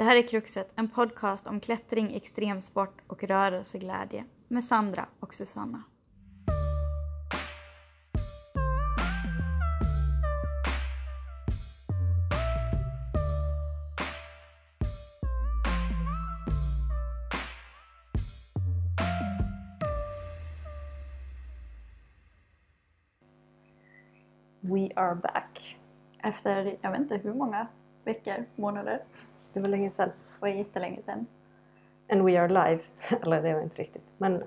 Det här är Kruxet, en podcast om klättring, extremsport och rörelseglädje med Sandra och Susanna. We are back. Efter, jag vet inte hur många veckor, månader. Det var länge sedan. Det var jättelänge sedan. And we are live. Eller det var inte riktigt. Men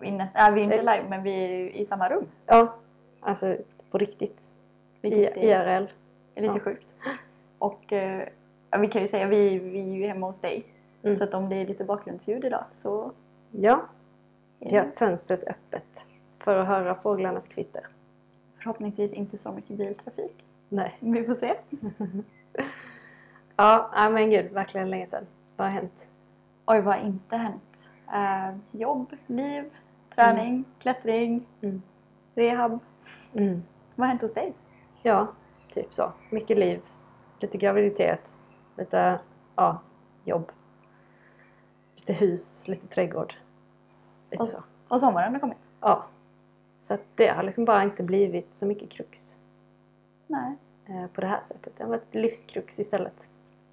Vi är, näst, äh, vi är inte live men vi är i samma rum. ja, alltså på riktigt. I, Vilket är, IRL. är lite ja. sjukt. Och eh, vi kan ju säga vi, vi är ju hemma hos dig. Mm. Så att om det är lite bakgrundsljud idag så Ja, vi har fönstret öppet. För att höra fåglarnas kvitter. förhoppningsvis inte så mycket biltrafik. Nej. Vi får se. Ja, men gud, verkligen länge sedan. Vad har hänt? Oj, vad har inte hänt? Eh, jobb, liv, träning, klättring, Mm. rehab. Mm. Vad har hänt hos dig? Ja, typ så. Mycket liv. Lite graviditet. Lite, ja, jobb. Lite hus, lite trädgård. Lite Och- så. Och sommaren har kommit? Ja. Så det har liksom bara inte blivit så mycket krux Nej. eh, på det här sättet. Det har varit livskrux istället.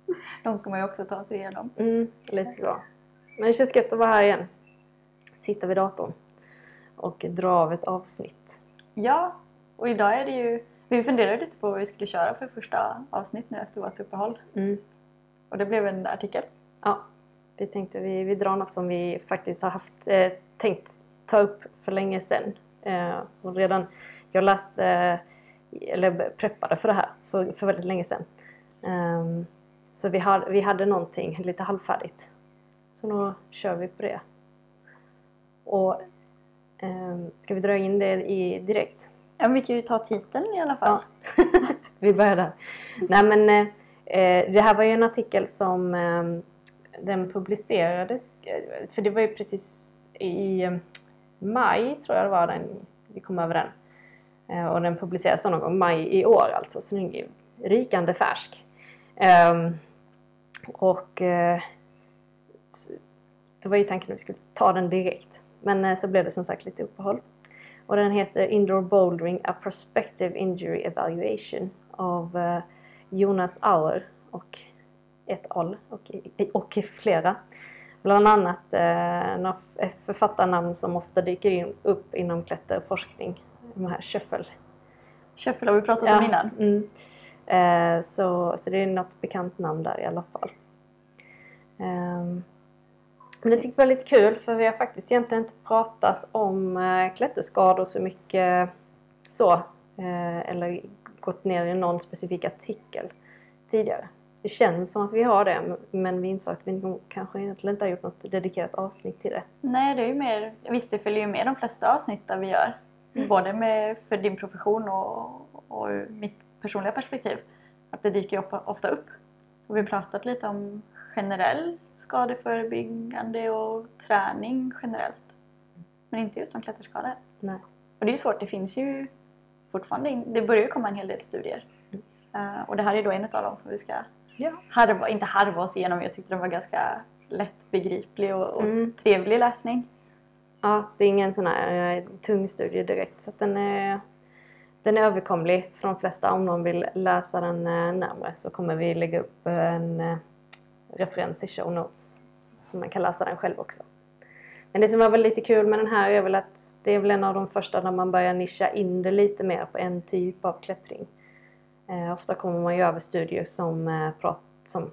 De ska man ju också ta sig igenom. Mm, lite så. Men det känns gött att vara här igen. Sitta vid datorn och dra av ett avsnitt. Ja, och idag är det ju... Vi funderade lite på vad vi skulle köra för första avsnitt nu efter vårt uppehåll. Mm. Och det blev en artikel. Ja, vi tänkte vi, vi drar något som vi faktiskt har haft eh, tänkt ta upp för länge sedan. Eh, och redan, jag läste, eh, eller preppade för det här för, för väldigt länge sedan. Ehm, så vi, har, vi hade någonting lite halvfärdigt. Så nu kör vi på det. Och ehm, ska vi dra in det i direkt? Ja, vi kan ju ta titeln i alla fall. Ja. vi börjar där. Nej men eh, eh, det här var ju en artikel som eh, den publicerades, eh, för det var ju precis i eh, maj tror jag det var den, vi kom över den. Eh, och den publicerades någon gång maj i år alltså, så den är rikande färsk. Ehm, och eh, det var ju tanken att vi skulle ta den direkt. Men eh, så blev det som sagt lite uppehåll. Och den heter Indoor Bouldering A Prospective Injury Evaluation av eh, Jonas Auer och ett al och, och flera. Bland annat eh, författarnamn som ofta dyker in, upp inom klätterforskning. De här Schöffel. Schöffel har vi pratat om innan. Mm. Eh, så, så det är något bekant namn där i alla fall. Ehm, men det tyckte jag var lite kul för vi har faktiskt egentligen inte pratat om eh, klätterskador så mycket så. Eh, eller gått ner i någon specifik artikel tidigare. Det känns som att vi har det men vi insåg att vi kanske egentligen inte har gjort något dedikerat avsnitt till det. Nej, det är ju mer... Visst, det följer ju med de flesta avsnitten vi gör. Mm. Både med, för din profession och, och mitt personliga perspektiv. Att det dyker ofta, upp. Och vi har pratat lite om generell skadeförebyggande och träning generellt. Men inte just om klätterskador. Nej. Och det är ju svårt, det finns ju fortfarande, det börjar ju komma en hel del studier. Mm. Eh, och det här är då en av dem som vi ska Ja. harva, inte harva oss igenom, jag tyckte den var ganska lättbegriplig och, och Mm. trevlig läsning. Ja, det är ingen sån här eh, tung studie direkt så den är, den är överkomlig för de flesta. Om någon vill läsa den eh, närmare så kommer vi lägga upp eh, en eh, referens i show notes så man kan läsa den själv också. Men det som var väl lite kul med den här är väl att det är väl en av de första där man börjar nischa in det lite mer på en typ av klättring. Eh, ofta kommer man ju över studier som, eh, prat, som,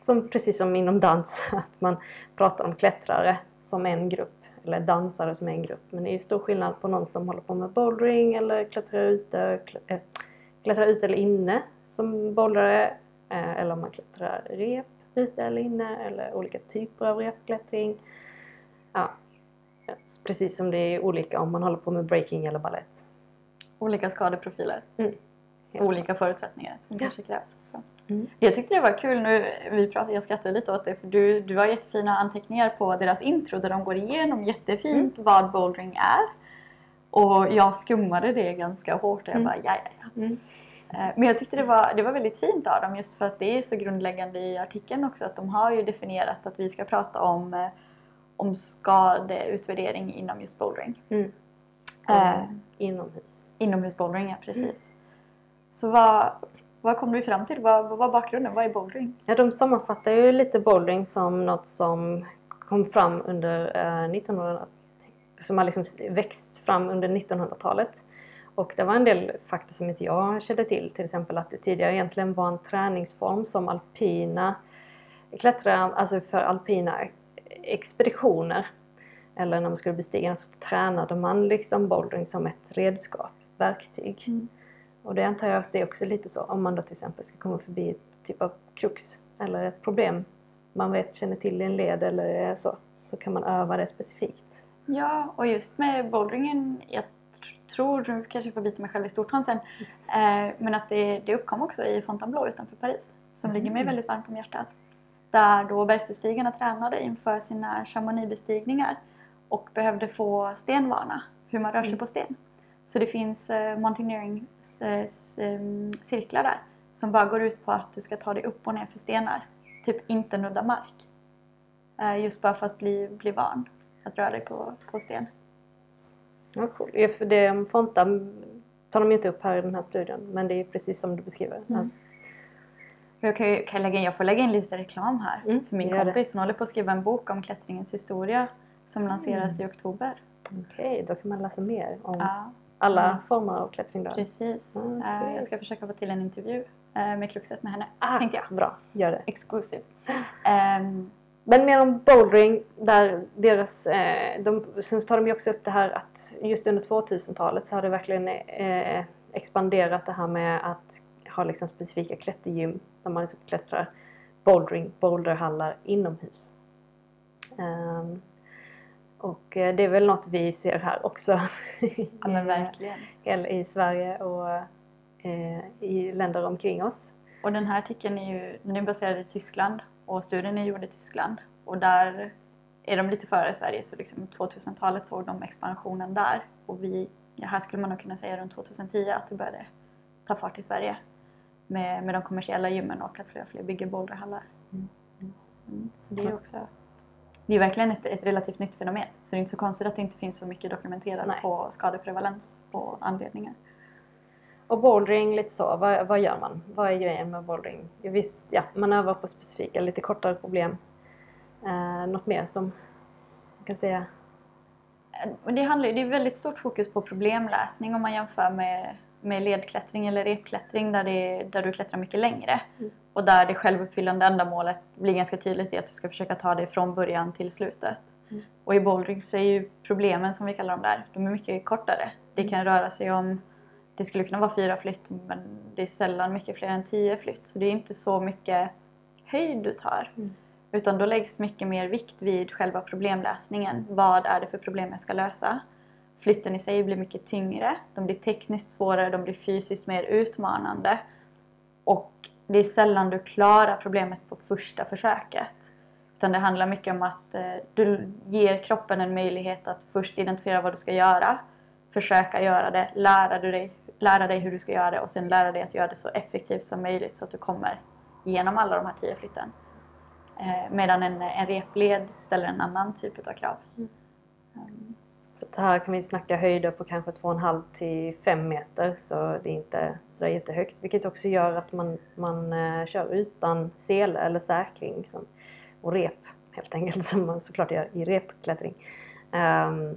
som precis som inom dans, att man pratar om klättrare som en grupp eller dansare som en grupp. Men det är ju stor skillnad på någon som håller på med bouldering eller klättrar ute, klä, äh, klättrar ute eller inne som bouldrare. Eh, eller om man klättrar rep ute eller inne eller olika typer av repklättring. Ja, precis som det är olika om man håller på med breaking eller ballett. Olika skadeprofiler. Mm. Olika förutsättningar som Ja. kanske krävs. också. Mm. Jag tyckte det var kul nu, vi pratade, jag skrattade lite åt det för du, du har jättefina anteckningar på deras intro där de går igenom jättefint Mm. vad bouldering är. Och jag skummade det ganska hårt och jag Mm. bara ja, ja, ja. Mm. Eh, Men jag tyckte det var, det var väldigt fint av dem just för att det är så grundläggande i artikeln också att de har ju definierat att vi ska prata om, eh, om skadeutvärdering inom just bouldering. Mm. Eh, Inomhus. inomhusbouldering, ja precis. Så vad, vad kom du fram till? Vad, vad var bakgrunden? Vad är bouldering? Ja, de sammanfattar ju lite bouldering som något som kom fram under eh, 1900 som har liksom växt fram under 1900-talet. Och det var en del fakta som inte jag kände till. Till exempel att det tidigare egentligen var en träningsform som alpina klättrare, alltså för alpina expeditioner. Eller när man skulle bestiga något så tränade man liksom bouldering som ett redskap, ett verktyg. Mm. Och det antar jag att det är också lite så om man då till exempel ska komma förbi ett typ av krux eller ett problem man vet känner till i en led eller så, så kan man öva det specifikt. Ja, och just med boulderingen, jag tr- tror, nu kanske jag får bita mig själv i stortån sen, eh, men att det, det uppkom också i Fontainebleau utanför Paris, som ligger mig Mm. väldigt varmt om hjärtat. Där då bergsbestigarna tränade inför sina Chamonix-bestigningar och behövde få stenvana, hur man rör sig Mm. på sten. Så det finns eh, mountaineering eh, s- em, cirklar där som bara går ut på att du ska ta dig upp och ner för stenar, typ inte nudda mark. Eh, just bara för att bli, bli van att röra dig på, på sten. Ja, cool. Ja, för det om Fonta tar de inte upp här i den här studien men det är precis som du beskriver. Mm. Alltså, Jag, kan ju, kan jag, lägga in, jag får lägga in lite reklam här Mm, för min kompis. Hon håller på att skriva en bok om klättringens historia som lanseras Mm. i oktober. Okej, då kan man läsa mer om Ja, alla Mm. former av klättring då. precis. Okej. Eh, Jag ska försöka få till en intervju eh, med Kruxet med henne, Ah, tänkte jag. Bra, gör det. Exclusive. Ehm, Men mer om bouldering, där deras, eh, de, sen tar de ju också upp det här att just under 2000-talet så har det verkligen eh, expanderat det här med att ha liksom specifika klättergym där man liksom klättrar bouldering, boulderhallar inomhus. Ehm, och eh, det är väl något vi ser här också. ja men verkligen. I Sverige och eh, i länder omkring oss. Och den här artikeln är ju den är baserad i Tyskland och studien är gjord i Tyskland. Och där är de lite före Sverige så liksom 2000-talet såg de expansionen där. Och vi, ja, här skulle man nog kunna säga runt 2010 att det började ta fart i Sverige. Med, med de kommersiella gymmen och att fler och fler bygger boulderhallar. Mm. Mm, så det är också det är verkligen ett, ett relativt nytt fenomen. Så det är inte så konstigt att det inte finns så mycket dokumenterat Nej. på skadeprevalens och anledningar. Och bouldering, lite så. Vad, vad gör man? Vad är grejen med bouldering? Visst, ja, man övar på specifika, lite kortare problem. Eh, något mer som man kan säga? Och Det, handlar, det är väldigt stort fokus på problemläsning om man jämför med, med ledklättring eller repklättring där, det, där du klättrar mycket längre. Mm. Och där det självuppfyllande ändamålet blir ganska tydligt i att du ska försöka ta dig från början till slutet. Mm. Och i bouldering så är ju problemen som vi kallar dem där, de är mycket kortare. Det kan röra sig om, det skulle kunna vara fyra flytt men det är sällan mycket fler än tio flytt. Så det är inte så mycket höjd du tar. Mm. Utan då läggs mycket mer vikt vid själva problemläsningen. Vad är det för problem jag ska lösa? Flytten i sig blir mycket tyngre, de blir tekniskt svårare, de blir fysiskt mer utmanande. Och det är sällan du klarar problemet på första försöket. Utan det handlar mycket om att eh, du ger kroppen en möjlighet att först identifiera vad du ska göra, försöka göra det, lära dig, lära dig hur du ska göra det och sen lära dig att göra det så effektivt som möjligt så att du kommer igenom alla de här tio flytten. Eh, medan en, en repled ställer en annan typ av krav. Mm. Mm. Så här kan vi snacka höjder på kanske 2,5 till 5 meter så det är inte så jättehögt. Vilket också gör att man, man eh, kör utan sele eller säkring som, och rep helt enkelt som man såklart gör i repklättring. Ehm,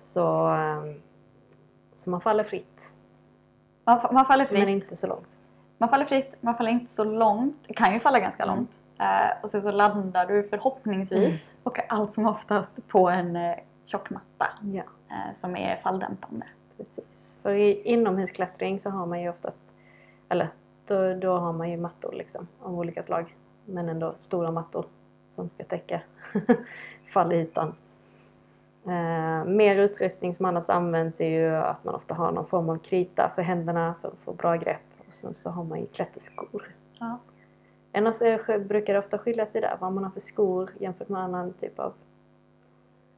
så, ehm, så man faller fritt Man, man faller fritt. men inte så långt. Man faller fritt, man faller inte så långt. Det kan ju falla ganska Mm. långt. Eh, och sen så landar du förhoppningsvis och allt som oftast på en eh, tjock matta Ja. eh, som är falldämpande. Precis. För i inomhusklättring så har man ju oftast, eller då, då har man ju mattor liksom av olika slag. Men ändå stora mattor som ska täcka fallytan. Eh, mer utrustning som annars används är ju att man ofta har någon form av krita för händerna för att få bra grepp. Och sen så har man ju klätterskor. Ja. Annars är- brukar det ofta skilja sig där vad man har för skor jämfört med annan typ av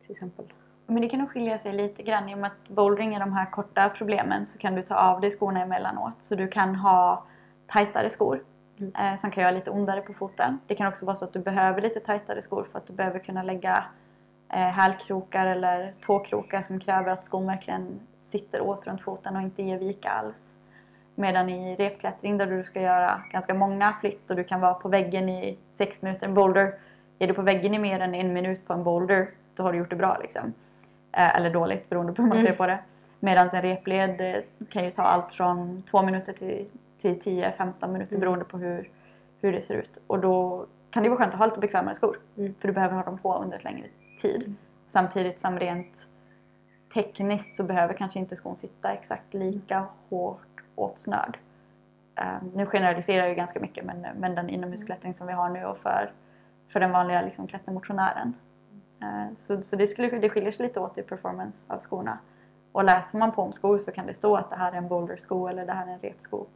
till exempel Men det kan nog skilja sig lite grann i och med att bouldering är de här korta problemen så kan du ta av dig skorna emellanåt. Så du kan ha tajtare skor Mm. eh, som kan göra lite ondare på foten. Det kan också vara så att du behöver lite tajtare skor för att du behöver kunna lägga eh, hälkrokar eller tåkrokar som kräver att skon verkligen sitter åt runt foten och inte ger vika alls. Medan i repklättring där du ska göra ganska många flytt och du kan vara på väggen i sex minuter en boulder. Är du på väggen i mer än en minut på en boulder då har du gjort det bra liksom. Eh, eller dåligt beroende på hur man Mm. ser på det. Medan en repled eh, kan ju ta allt från två minuter till, till 10-15 minuter Mm. beroende på hur, hur det ser ut. Och då kan det vara skönt att ha lite bekvämare skor. Mm. För du behöver ha dem på under ett längre tid. Mm. Samtidigt som rent tekniskt så behöver kanske inte skon sitta exakt lika hårt åtsnörd. Um, nu generaliserar jag ju ganska mycket men, men den inomhusklättring som vi har nu och för, för den vanliga liksom, klättermotionären. Uh, så så det, skulle, det skiljer sig lite åt i performance av skorna. Och läser man på om skor så kan det stå att det här är en bouldersko eller det här är en repsko.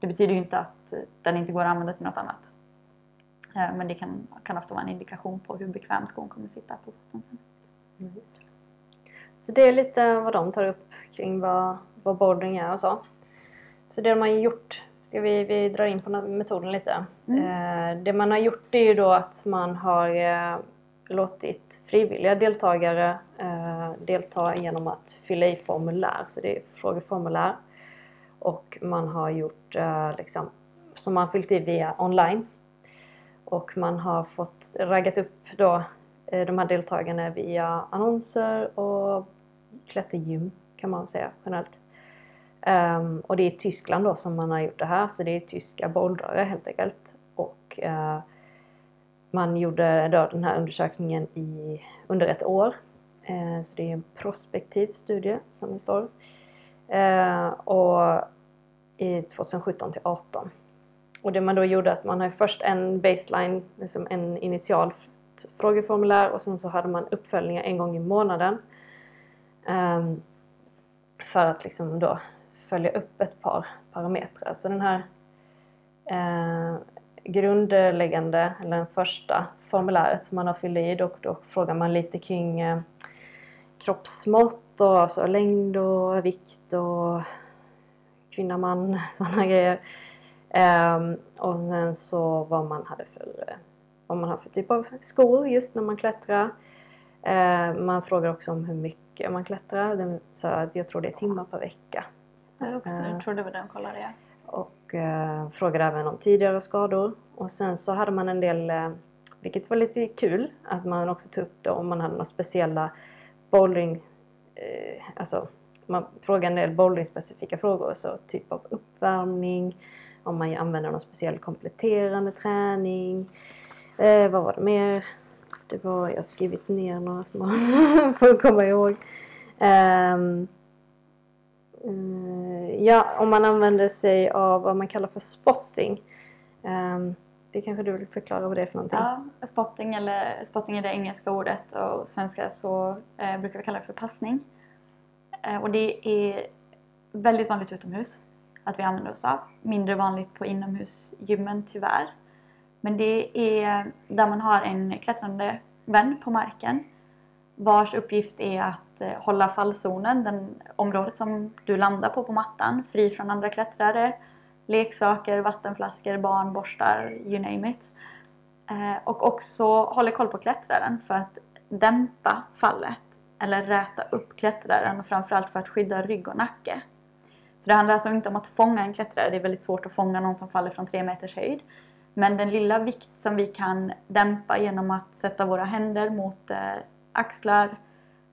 Det betyder ju inte att eh, den inte går att använda till något annat. Eh, Men det kan, kan ofta vara en indikation på hur bekväm skon kommer sitta på foten sen. Mm, det. Så det är lite vad de tar upp kring vad, vad bouldering är och så. Så det de har gjort, ska vi, vi dra in på metoden lite. Mm. Eh, det man har gjort är ju då att man har eh, låtit frivilliga deltagare eh, delta genom att fylla i formulär. Så det är frågeformulär. Och man har gjort eh, liksom, som man fyllt i via online. Och man har fått raggat upp då eh, de här deltagarna via annonser och klättergym kan man säga generellt. Um, och det är i Tyskland då som man har gjort det här så det är tyska bouldrare helt enkelt. Och eh, man gjorde då den här undersökningen i, under ett år. Eh, så det är en prospektiv studie som det står. Eh, och i 2017 till 2018. Och det man då gjorde att man har först en baseline, liksom en initial frågeformulär och sen så hade man uppföljningar en gång i månaden. Ehm, för att liksom då följa upp ett par parametrar. Så den här eh, grundläggande, eller den första formuläret som man har fyllt i, då, då frågar man lite kring eh, kroppsmått och alltså längd och vikt och kvinna, man, sådana grejer. Ehm, och sen så vad man hade för, vad man har för typ av skor just när man klättrar. Ehm, man frågar också om hur mycket man klättrar. Den, så jag tror det är timmar per vecka. Jag också, Eh. jag tror det var den kollade jag. Och eh, frågade även om tidigare skador. Och sen så hade man en del, eh, vilket var lite kul, att man också tog upp det om man hade några speciella bouldering, eh, alltså man frågade en del bouldering-specifika frågor. Så typ av uppvärmning, om man använder någon speciell kompletterande träning. Eh, vad var det mer? Det var, jag har skrivit ner några små för att komma ihåg. Eh, Eh, ja, om man använder sig av vad man kallar för spotting. Ehm, det kanske du vill förklara vad det är för någonting? Ja, spotting, eller, spotting är det engelska ordet och svenska så eh, brukar vi kalla det för passning. Eh, och det är väldigt vanligt utomhus att vi använder oss av. Mindre vanligt på inomhusgymmen tyvärr. Men det är där man har en klättrande vän på marken vars uppgift är att eh, hålla fallzonen, den området som du landar på på mattan, fri från andra klättrare, leksaker, vattenflaskor, barn, borstar, you name it. Eh, och också håller koll på klättraren för att dämpa fallet eller räta upp klättraren och framförallt för att skydda rygg och nacke. Så det handlar alltså inte om att fånga en klättrare, det är väldigt svårt att fånga någon som faller från tre meters höjd. Men den lilla vikt som vi kan dämpa genom att sätta våra händer mot eh, axlar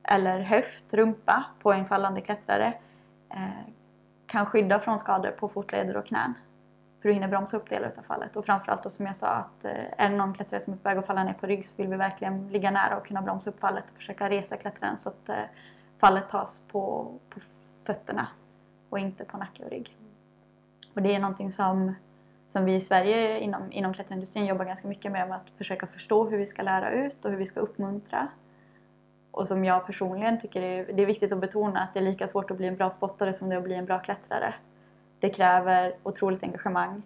eller höft, rumpa på en fallande klättrare eh, kan skydda från skador på fotleder och knän. För du hinner bromsa upp delar av fallet. Och framförallt då som jag sa att eh, är det någon klättrare som är på väg att falla ner på rygg så vill vi verkligen ligga nära och kunna bromsa upp fallet och försöka resa klättraren så att eh, fallet tas på, på fötterna och inte på nacke och rygg. Och det är någonting som, som vi i Sverige inom, inom klätterindustrin jobbar ganska mycket med, med att försöka förstå hur vi ska lära ut och hur vi ska uppmuntra. Och som jag personligen tycker är, det är viktigt att betona att det är lika svårt att bli en bra spottare som det är att bli en bra klättrare. Det kräver otroligt engagemang.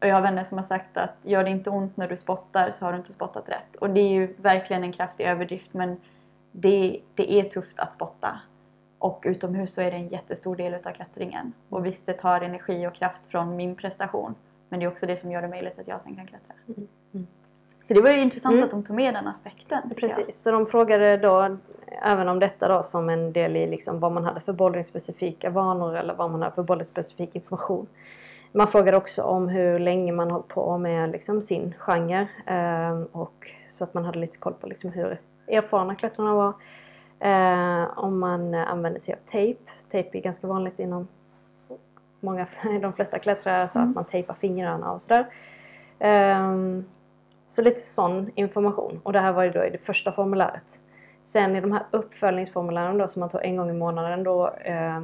Och jag har vänner som har sagt att gör det inte ont när du spottar så har du inte spottat rätt. Och det är ju verkligen en kraftig överdrift men det, det är tufft att spotta. Och utomhus så är det en jättestor del utav klättringen. Och visst, det tar energi och kraft från min prestation. Men det är också det som gör det möjligt att jag sen kan klättra. Mm. Så det var ju intressant Mm. att de tog med den aspekten. tycker jag. Precis, så de frågade då även om detta då som en del i liksom vad man hade för bouldering-specifika vanor eller vad man hade för bouldering-specifik information. Man frågade också om hur länge man hållit på med liksom sin genre eh, och så att man hade lite koll på liksom hur erfarna klättrarna var. Eh, om man använder sig av tejp. Tejp är ganska vanligt inom många, de flesta klättrare så Mm. att man tejpar fingrarna och sådär. Ehm, så lite sån information. Och det här var ju då i det första formuläret. Sen i de här uppföljningsformulären då som man tar en gång i månaden då eh,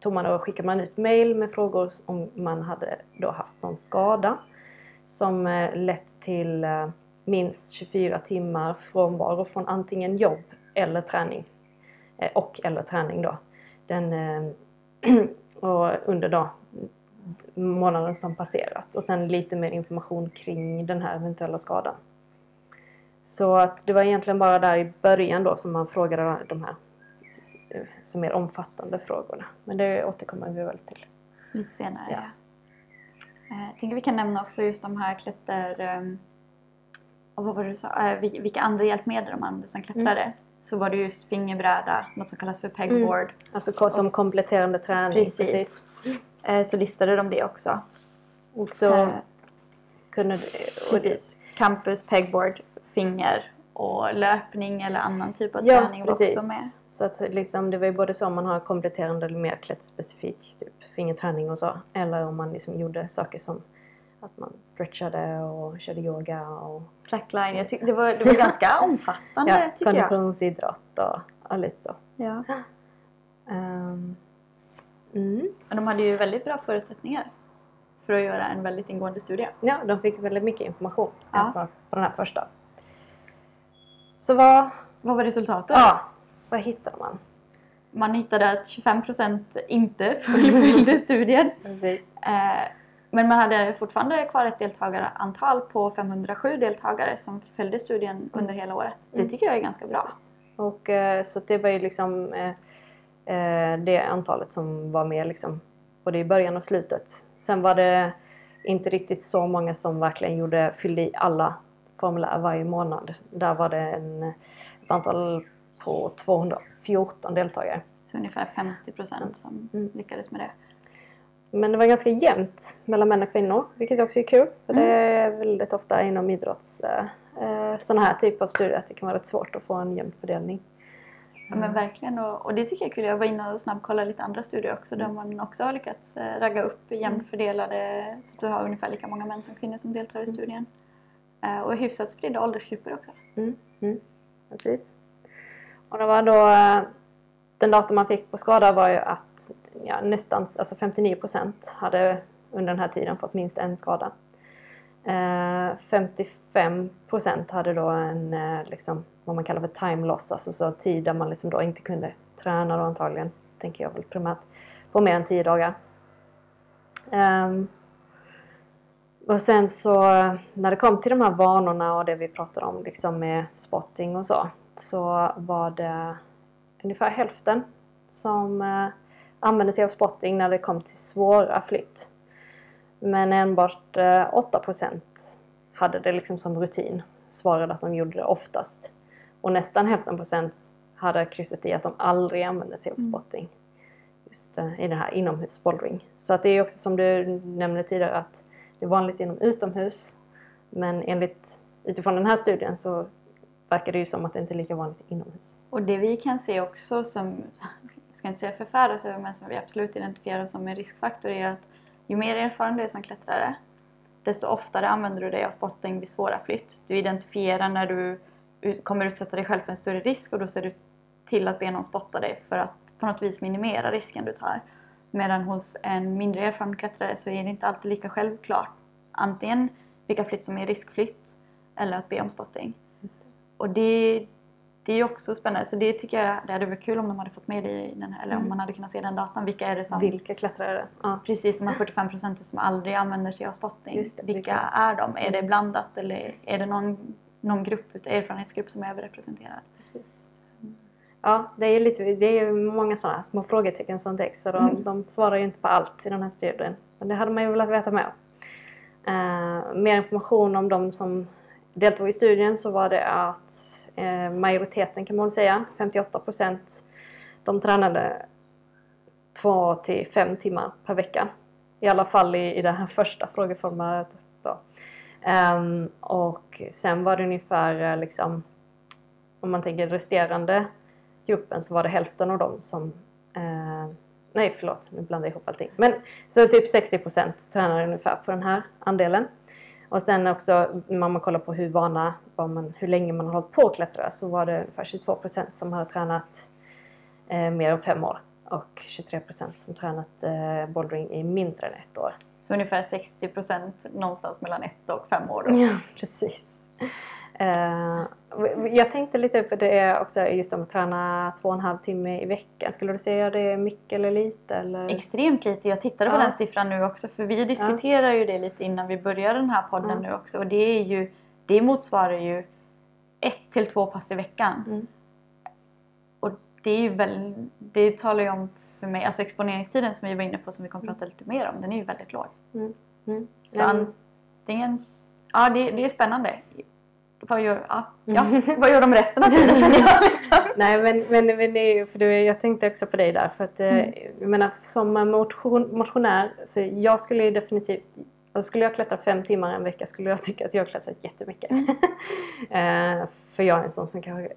tog man och skickade man ut mail med frågor om man hade då haft någon skada som eh, lett till eh, minst 24 timmar frånvaro från antingen jobb eller träning. Eh, och eller träning då. Den, eh, och under då månaden som passerat och sen lite mer information kring den här eventuella skadan. Så att det var egentligen bara där i början då som man frågade de här eh, så mer omfattande frågorna. Men det återkommer vi väl till. Lite senare, Ja. ja. Eh, Jag tänker vi kan nämna också just de här klätter... ehm, Och vad var det du sa? Eh, vil- Vilka andra hjälpmedel de använde som klättrare. Så var det just fingerbräda, något som kallas för pegboard. Alltså ko- som kompletterande träning. Precis. Eh, Så listade de det också. Och då Eh, kunde och Precis. Campus, pegboard, finger och löpning eller annan typ av Ja, träning var precis. också med. Så att liksom, det var ju både så om man har kompletterande eller mer klätterspecifik, typ fingerträning och så. Eller om man liksom gjorde saker som att man stretchade och körde yoga och Slackline, jag tyckte det var, det var ganska omfattande ja, tycker jag. konditionsidrott och, och lite så. Ja. Ehm, mm. Men de hade ju väldigt bra förutsättningar för att göra en väldigt ingående studie. Ja, de fick väldigt mycket information Ja. på den här första. Så vad, Vad var resultatet? ja, vad hittade man? Man hittade att 25% inte fullföljde studien. Eh, Men man hade fortfarande kvar ett deltagarantal på 507 deltagare som följde studien under hela året. Det Mm. tycker jag är ganska bra. Och, eh, så det var ju liksom eh, det antalet som var med liksom, både i början och slutet. Sen var det inte riktigt så många som verkligen gjorde, fyllde i alla formulär varje månad. Där var det en, ett antal på 214 deltagare. Så ungefär 50% som Mm. lyckades med det. Men det var ganska jämnt mellan män och kvinnor, vilket också är kul. För det är väldigt ofta inom idrotts, eh, eh, sådana här typer av studier att det kan vara rätt svårt att få en jämn fördelning. Ja, men verkligen. Och, och det tycker jag är kul. Jag var inne och snabbkollade lite andra studier också där man också har lyckats eh, ragga upp jämnt fördelade så att du har ungefär lika många män som kvinnor som deltar i studien. Eh, Och hyfsat spridda åldersgrupper också. Mm, mm, precis. Och det var då, eh, den data man fick på skada var ju att ja, nästan alltså 59 procent hade under den här tiden fått minst en skada. Eh, 55 procent hade då en, eh, liksom, vad man kallar för time loss, alltså så tid där man liksom då inte kunde träna då antagligen, tänker jag väl primärt, på mer än 10 dagar. Um, och sen så när det kom till de här vanorna och det vi pratade om liksom med spotting och så. Så var det ungefär hälften som uh, använde sig av spotting när det kom till svåra flytt. Men enbart eh, 8% hade det liksom som rutin. Svarade att de gjorde det oftast. Och nästan hälften procent hade krysset i att de aldrig använde sig av Mm. spotting. Just eh, i det här inomhusbouldering. Så att det är också som du nämnde tidigare att det är vanligt inom utomhus. Men enligt, utifrån den här studien så verkar det ju som att det inte är lika vanligt inomhus. Och det vi kan se också som, jag ska inte säga förfäras över, men som vi absolut identifierar som en riskfaktor är att ju mer erfaren du är som klättrare, desto oftare använder du dig av spotting vid svåra flytt. Du identifierar när du kommer utsätta dig själv för en större risk och då ser du till att be någon spotta dig för att på något vis minimera risken du tar. Medan hos en mindre erfaren klättrare så är det inte alltid lika självklart antingen vilka flytt som är riskflytt eller att be om spotting. Och det, det är ju också spännande. Så det tycker jag det hade varit kul om de hade fått med det i den här, eller om Mm. man hade kunnat se den datan. Vilka är det som, Vilka klättrare? Ja. precis de här 45 procenten som aldrig använder sig av spotting. Det, vilka är de? Är det blandat eller är det någon, någon grupp, erfarenhetsgrupp som är överrepresenterad? Precis. ja, det är, lite, det är många sådana små frågetecken som täcks så de, Mm. de svarar ju inte på allt i den här studien. Men det hade man ju velat veta mer. Eh, mer information om de som deltog i studien så var det att Eh, majoriteten kan man säga, 58 procent, de tränade två till fem timmar per vecka. I alla fall i, i det här första frågeformuläret. Då. Ehm, och sen var det ungefär eh, liksom, om man tänker resterande gruppen så var det hälften av dem som uh, Nej förlåt, nu blandar jag ihop allting. Men så typ 60% tränade ungefär på den här andelen. Och sen också när man kollar på hur vana, man, hur länge man har hållit på att klättra så var det ungefär 22% som hade tränat eh, mer än fem år och 23% som tränat eh, bouldering i mindre än ett år. Så ungefär 60 procent någonstans mellan ett och fem år. Då. Ja, precis. Eh, jag tänkte lite på det också just om att träna två och en halv timme i veckan. Skulle du säga det är mycket eller lite? Eller? Extremt lite. Jag tittade på Ja. den siffran nu också för vi diskuterar ju det lite innan vi börjar den här podden Ja. nu också och det är ju det motsvarar ju ett till två pass i veckan. Mm. Och det är ju väl, det talar ju om för mig, alltså exponeringstiden som vi var inne på som vi kommer prata lite mer om, den är ju väldigt låg. Mm. Mm. Så antingen, ja det, det är spännande. Vad gör, ja, ja, vad gör de resten av tiden känner jag liksom. Nej men, men, men det är för det, jag tänkte också på dig där för att Mm. eh, jag menar, som motion, motionär så jag skulle definitivt alltså skulle jag klättra fem timmar en vecka skulle jag tycka att jag klättrat jättemycket. Mm. eh, för jag är en sån som kanske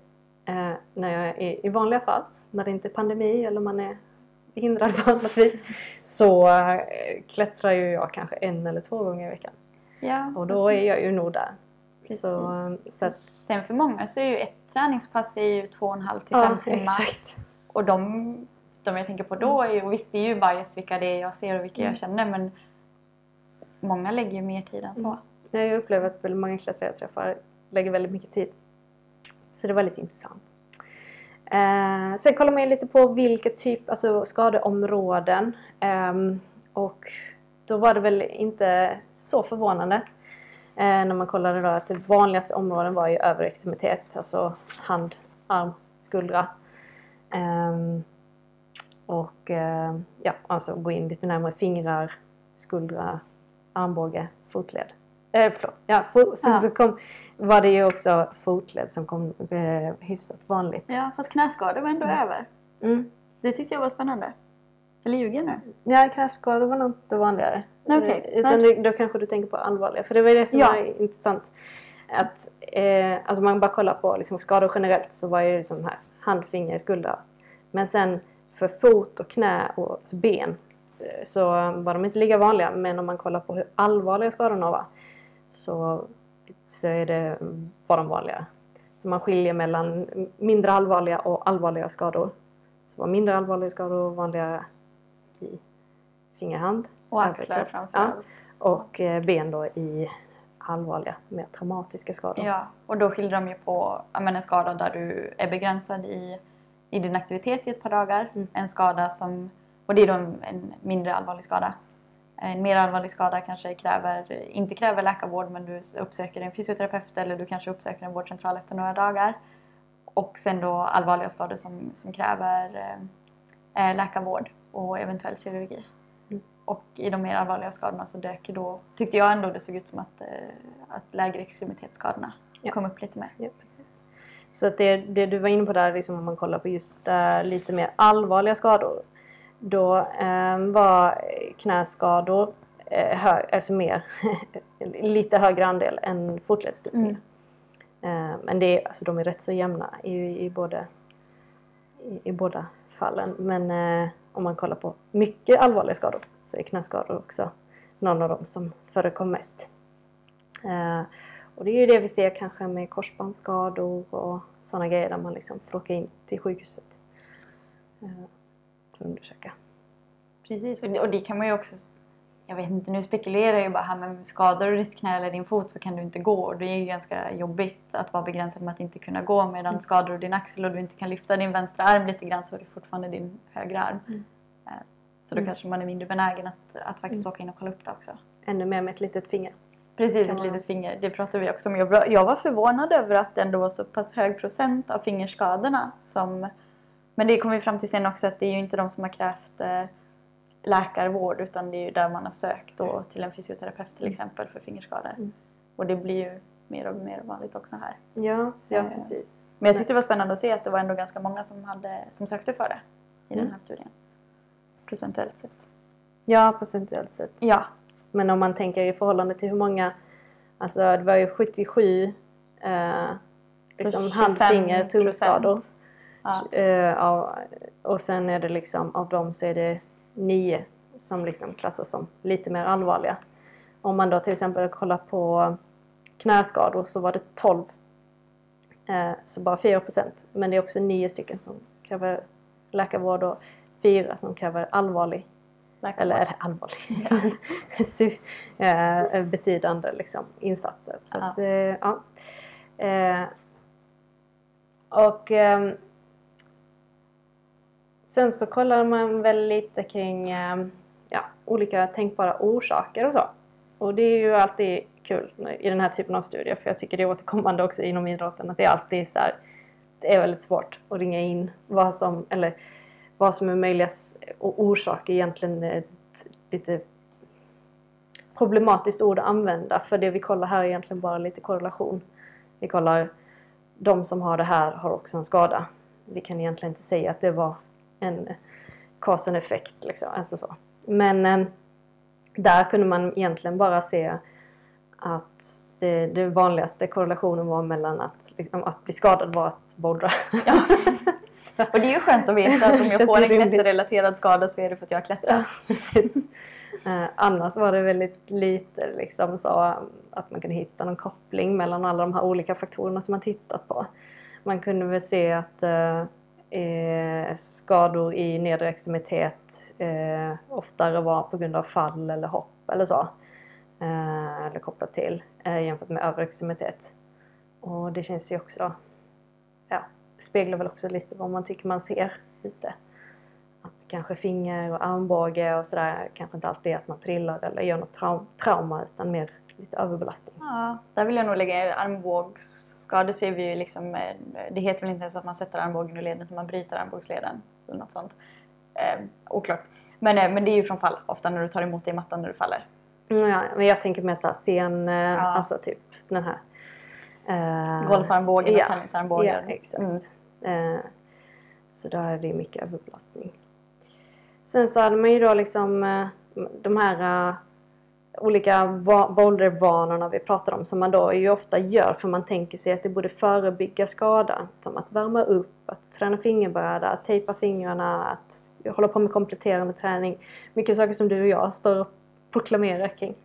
eh, när jag är i vanliga fall när det inte är pandemi eller man är hindrad på annat vis så eh, klättrar ju jag kanske en eller två gånger i veckan. Ja, Och då är jag ju nog där. Precis. Så, eh, så att, Sen för många så är ju ett träningspass är ju två och en halv till ja, fem timmar. exakt. Och de, de jag tänker på då är ju, och visst det är ju biased vilka det är jag ser och vilka Mm. jag känner men många lägger ju mer tid än så. Mm. Jag upplever att väldigt många klättrare jag träffar lägger väldigt mycket tid. Så det var lite intressant. Eh, sen kollar man ju lite på vilka typ, alltså skadeområden. Ehm, och då var det väl inte så förvånande eh, när man kollade då att det vanligaste områden var ju överextremitet, alltså hand, arm, skuldra. Ehm, och eh, ja, alltså gå in lite närmare fingrar, skuldra, armbåge, fotled. Eh, förlåt. Ja, fo- sen Ja. så kom, var det ju också fotled som kom eh, hyfsat vanligt. Ja, fast knäskador var ändå Mm. över. Mm. Det tyckte jag var spännande. Jag ljuger nu. Ja, knäskador var nog inte vanligare. Okej. Eh, Utan Nej. då kanske du tänker på allvarliga. För det var ju det som Ja. var intressant. Att, eh, alltså man bara kollar på liksom skador generellt så var det ju som här hand, finger, skuldra. Men sen för fot och knä och ben eh, så var de inte lika vanliga. Men om man kollar på hur allvarliga skadorna var så, så är det, var de vanligare. Så man skiljer mellan mindre allvarliga och allvarliga skador. Så var mindre allvarliga skador vanligare i fingerhand Och axlar framförallt. och eh, ben då i allvarliga, mer traumatiska skador. Ja. och då skiljer de ju på ja, en skada där du är begränsad i, i din aktivitet i ett par dagar. Mm. En skada som, och det är då en, en mindre allvarlig skada. En mer allvarlig skada kanske kräver, inte kräver läkarvård men du uppsöker en fysioterapeut eller du kanske uppsöker en vårdcentral efter några dagar. Och sen då allvarliga skador som, som kräver eh, eh, läkarvård och eventuell kirurgi. Mm. Och i de mer allvarliga skadorna så dök då, tyckte jag ändå det såg ut som att, eh, att lägre extremitetsskadorna Ja. kom upp lite mer. Ja, precis. Så att det, det du var inne på där, liksom om man kollar på just äh, lite mer allvarliga skador. Då eh, var knäskador eh, hö, alltså mer, lite högre andel än fotledsstupningar. Eh, men det är, alltså, de är rätt så jämna i, i, både, i, i båda fallen. Men eh, om man kollar på mycket allvarliga skador så är knäskador också någon av dem som förekommer mest. Eh, och det är ju det vi ser kanske med korsbandsskador och sådana grejer där man liksom får åka in till sjukhuset eh, för att undersöka. Precis, och det, och det kan man ju också jag vet inte, nu spekulerar jag ju bara här men skadar du ditt knä eller din fot så kan du inte gå det är ju ganska jobbigt att vara begränsad med att inte kunna gå medan Mm. skadar du din axel och du inte kan lyfta din vänstra arm lite grann så är det fortfarande din högra arm. Mm. Eh, Så då Mm. kanske man är mindre benägen att, att faktiskt Mm. åka in och kolla upp det också. Ännu mer med ett litet finger. Precis, ett man- litet finger. Det pratade vi också om. Jag, var förvånad över att det ändå var så pass hög procent av fingerskadorna som Men det kommer vi fram till sen också att det är ju inte de som har krävt eh, läkarvård utan det är ju där man har sökt då till en fysioterapeut till exempel för fingerskador. Mm. Och det blir ju mer och mer vanligt också här. Ja, ja Eh, precis. Men jag tyckte det var spännande att se att det var ändå ganska många som, hade, som sökte för det i Mm. den här studien. Procentuellt sett. Ja, procentuellt sett. Ja. Men om man tänker i förhållande till hur många, alltså det var ju 77 eh, liksom hand, finger, tumskador. Ja. Eh, och sen är det liksom, av dem så är det nio som liksom klassas som lite mer allvarliga. Om man då till exempel kollar på knäskador så var det 12. Eh, så bara 4 procent. Men det är också nio stycken som kräver läkarvård och fyra som kräver allvarlig Läkarvård. eller allvarlig? Sy- eh, betydande liksom, insatser. Så Ja. att, eh, ja. Och ehm, sen så kollar man väl lite kring eh, ja, olika tänkbara orsaker och så. Och det är ju alltid kul i den här typen av studier för jag tycker det är återkommande också inom idrotten att det är alltid så här, det är väldigt svårt att ringa in vad som, eller vad som är möjliga orsaker egentligen är ett lite problematiskt ord att använda för det vi kollar här är egentligen bara lite korrelation. Vi kollar de som har det här har också en skada. Vi kan egentligen inte säga att det var en cause and effect liksom, alltså så. Men eh, där kunde man egentligen bara se att det, det vanligaste korrelationen var mellan att, liksom, att bli skadad var att bouldra. Ja. Och det är ju skönt att veta att om jag får en klätterrelaterad skada så är det för att jag har klättrat. Ja. Eh, annars var det väldigt lite liksom, så um, att man kunde hitta någon koppling mellan alla de här olika faktorerna som man tittat på. Man kunde väl se att eh, eh, skador i nedre extremitet eh, oftare var på grund av fall eller hopp eller så. Eh, eller kopplat till eh, jämfört med övre extremitet. Och det känns ju också, ja, speglar väl också lite vad man tycker man ser lite att kanske finger och armbåge och sådär kanske inte alltid är att man trillar eller gör något trau- trauma utan mer lite överbelastning. Ja, där vill jag nog lägga armbågs armbågsskador ser vi ju liksom, eh, det heter väl inte ens att man sätter armbågen ur leden utan man bryter armbågsleden eller något sånt. Eh, oklart. Men, eh, men det är ju från fall, ofta när du tar emot dig i mattan när du faller. Mm, ja, men jag tänker mer såhär scen, eh, Ja. alltså typ den här. eh, Golfarmbågen ja. och tennisarmbågen. Ja, exakt. Mm. Eh, så där är det mycket överbelastning. Sen så hade man ju då liksom eh, de här olika bouldervanorna vi pratar om som man då ju ofta gör för man tänker sig att det borde förebygga skada. Som att värma upp, att träna fingerbräda, att tejpa fingrarna, att hålla på med kompletterande träning. Mycket saker som du och jag står och proklamerar kring.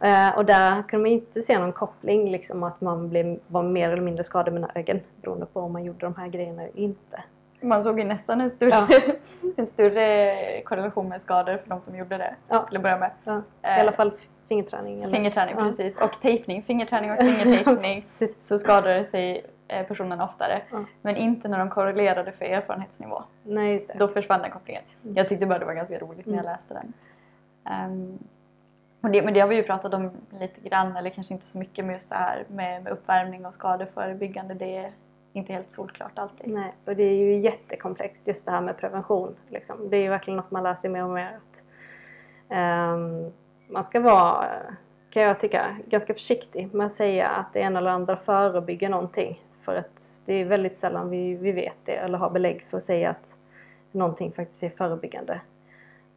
Eh, och där kunde man inte se någon koppling, liksom att man blev, var mer eller mindre skadebenägen beroende på om man gjorde de här grejerna eller inte. Man såg ju nästan en större, Ja. en större korrelation med skador för de som gjorde det Ja. till att börja med. Ja, Eh, I alla fall fingerträning. Eller? Fingerträning, Ja. precis. Och tejpning. Fingerträning och fingertejpning. Så skadade sig eh, personen oftare. Men inte när de korrelerade för erfarenhetsnivå. Nej, just det. Då försvann den kopplingen. Mm. Jag tyckte bara det var ganska roligt när jag Mm. läste den. Ehm, och det, men det har vi ju pratat om lite grann, eller kanske inte så mycket med just det här med, med uppvärmning och skadeförebyggande. Det inte helt solklart alltid. Nej, och det är ju jättekomplext just det här med prevention. Liksom. Det är ju verkligen något man lär sig mer och mer. Att, um, man ska vara, kan jag tycka, ganska försiktig med att säga att det ena eller andra förebygger någonting. För att det är väldigt sällan vi, vi vet det eller har belägg för att säga att någonting faktiskt är förebyggande.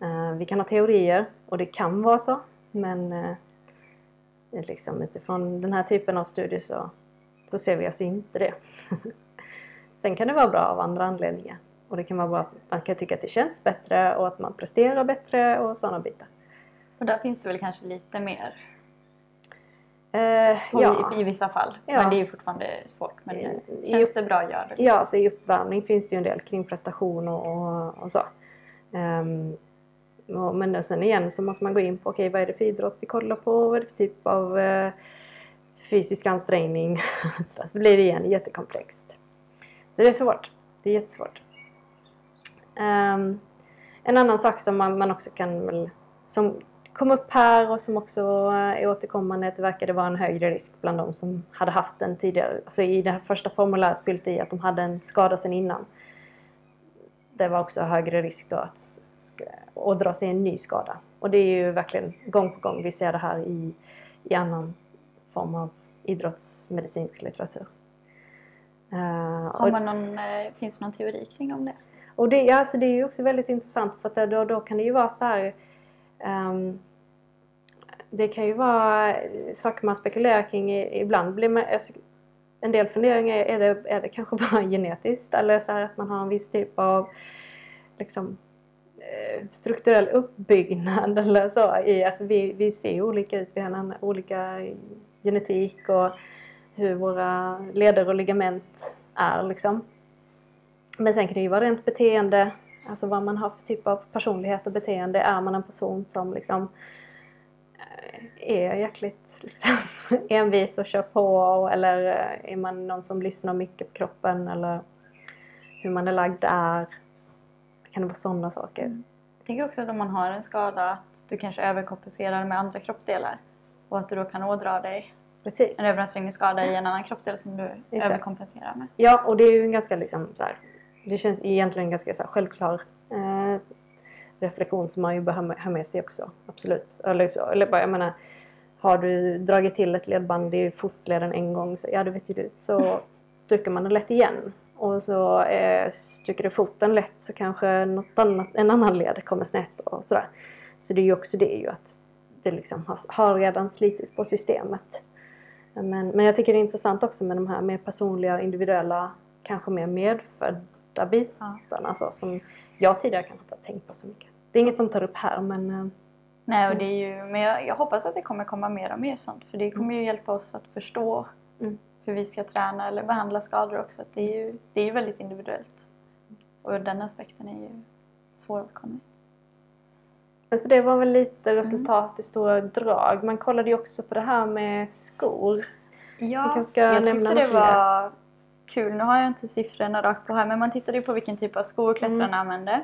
Uh, vi kan ha teorier och det kan vara så men uh, liksom utifrån den här typen av studier så, så ser vi alltså inte det. Sen kan det vara bra av andra anledningar. Och det kan vara bra att man kan tycka att det känns bättre och att man presterar bättre och sådana bitar. Och där finns det väl kanske lite mer Eh, ja. i, i vissa fall. Ja. Men det är ju fortfarande svårt. Men I- eh, i känns upp- det bra, gör det. ja, så i uppvärmning finns det ju en del kring prestation och, och, och så. Och, men sen igen så måste man gå in på okej, vad är det för idrott vi kollar på? Vad är det för typ av eh, fysisk ansträngning? så blir det igen jättekomplext. Så det är svårt. Det är jättesvårt. Um, en annan sak som man, man också kan väl, som kom upp här och som också är återkommande, att det verkade vara en högre risk bland de som hade haft den tidigare. Alltså i det här första formuläret fyllt i att de hade en skada sedan innan. det var också högre risk då att ådra sig en ny skada. Och det är ju verkligen gång på gång vi ser det här i, i annan form av idrottsmedicinsk litteratur. Har man någon, uh, finns det någon teori kring om det? Och det, ja, alltså det är ju också väldigt intressant för att då, då kan det ju vara så här um, Det kan ju vara saker man spekulerar kring ibland. Blir man, alltså, en del funderingar är det, är det kanske bara genetiskt eller så att man har en viss typ av liksom, eh, strukturell uppbyggnad eller så. I, alltså vi, vi ser olika ut, vi har olika genetik och hur våra leder och ligament är liksom. Men sen kan det ju vara rent beteende, alltså vad man har för typ av personlighet och beteende. Är man en person som liksom eh, är jäkligt liksom, envis och kör på eller eh, är man någon som lyssnar mycket på kroppen eller hur man är lagd där. Kan det vara sådana saker? Mm. Jag tänker också att om man har en skada att du kanske överkompenserar med andra kroppsdelar och att du då kan ådra dig Precis. en överansträngningsskada i en annan kroppsdel som du Exakt. överkompenserar med. Ja, och det är ju en ganska liksom så här, det känns egentligen ganska så här, självklar eh, reflektion som man ju bör ha med sig också. Absolut. Eller, så, eller bara, jag menar, har du dragit till ett ledband i fotleden en gång, så, ja det vet ju du, så stryker man det lätt igen. Och så eh, stryker du foten lätt så kanske något annat, en annan led kommer snett och sådär. Så det är ju också det ju att det liksom har, har redan slitit på systemet. Men, men jag tycker det är intressant också med de här mer personliga, individuella, kanske mer medfödda bitarna så, som jag tidigare kanske inte har tänkt på så mycket. Det är inget de tar upp här men eh, Nej, och det är ju, men jag, jag, hoppas att det kommer komma mer och mer sånt för det kommer ju hjälpa oss att förstå mm. hur vi ska träna eller behandla skador också. Att det är ju det är väldigt individuellt och den aspekten är ju svåråtkomlig. Så det var väl lite mm. resultat mm. i stora drag. Man kollade ju också på det här med skor. Ja, jag tyckte det var kul. Nu har jag inte siffrorna rakt på här men man tittade ju på vilken typ av skor klättrarna mm. använde.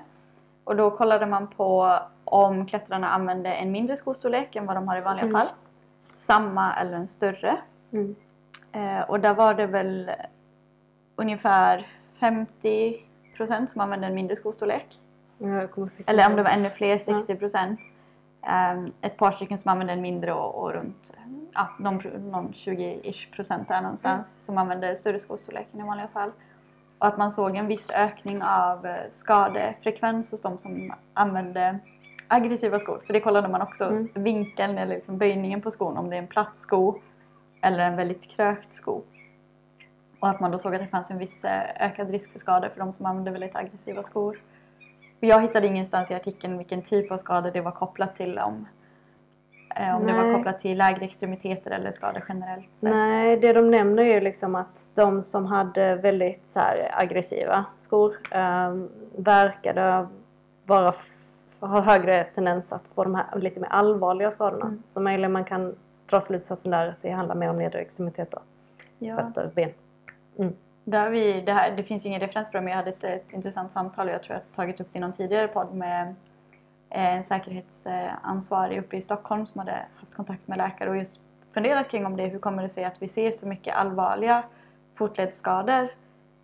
Och då kollade man på om klättrarna använde en mindre skostorlek än vad de har i vanliga mm. fall. Samma eller en större. Mm. Eh, och där var det väl ungefär 50% som använde en mindre skostorlek. Eller om det var ännu fler, 60 procent. Um, ett par stycken som använde en mindre och, och runt ja, någon, någon 20-ish procent där någonstans mm. som använde större skostorleken i vanliga fall. Och att man såg en viss ökning av eh, skadefrekvens hos de som använde aggressiva skor. För det kollade man också, mm. vinkeln eller liksom böjningen på skon, om det är en platt sko eller en väldigt krökt sko. Och att man då såg att det fanns en viss eh, ökad risk för skador för de som använde väldigt aggressiva skor. Jag hittade ingenstans i artikeln vilken typ av skador det var kopplat till. Om, eh, om det var kopplat till lägre extremiteter eller skador generellt sett. Nej, det de nämner är ju liksom att de som hade väldigt så här, aggressiva skor eh, verkade vara har högre tendens att få de här lite mer allvarliga skadorna. Mm. Så möjligen man kan dra slutsatsen där att det handlar mer om nedre extremiteter. Ja. Fötter, ben. Mm. Där vi, det, här, det finns ju ingen referens på det men jag hade ett, ett intressant samtal och jag tror jag tagit upp det i någon tidigare podd med eh, en säkerhetsansvarig uppe i Stockholm som hade haft kontakt med läkare och just funderat kring om det. Hur kommer det sig att vi ser så mycket allvarliga fotledsskador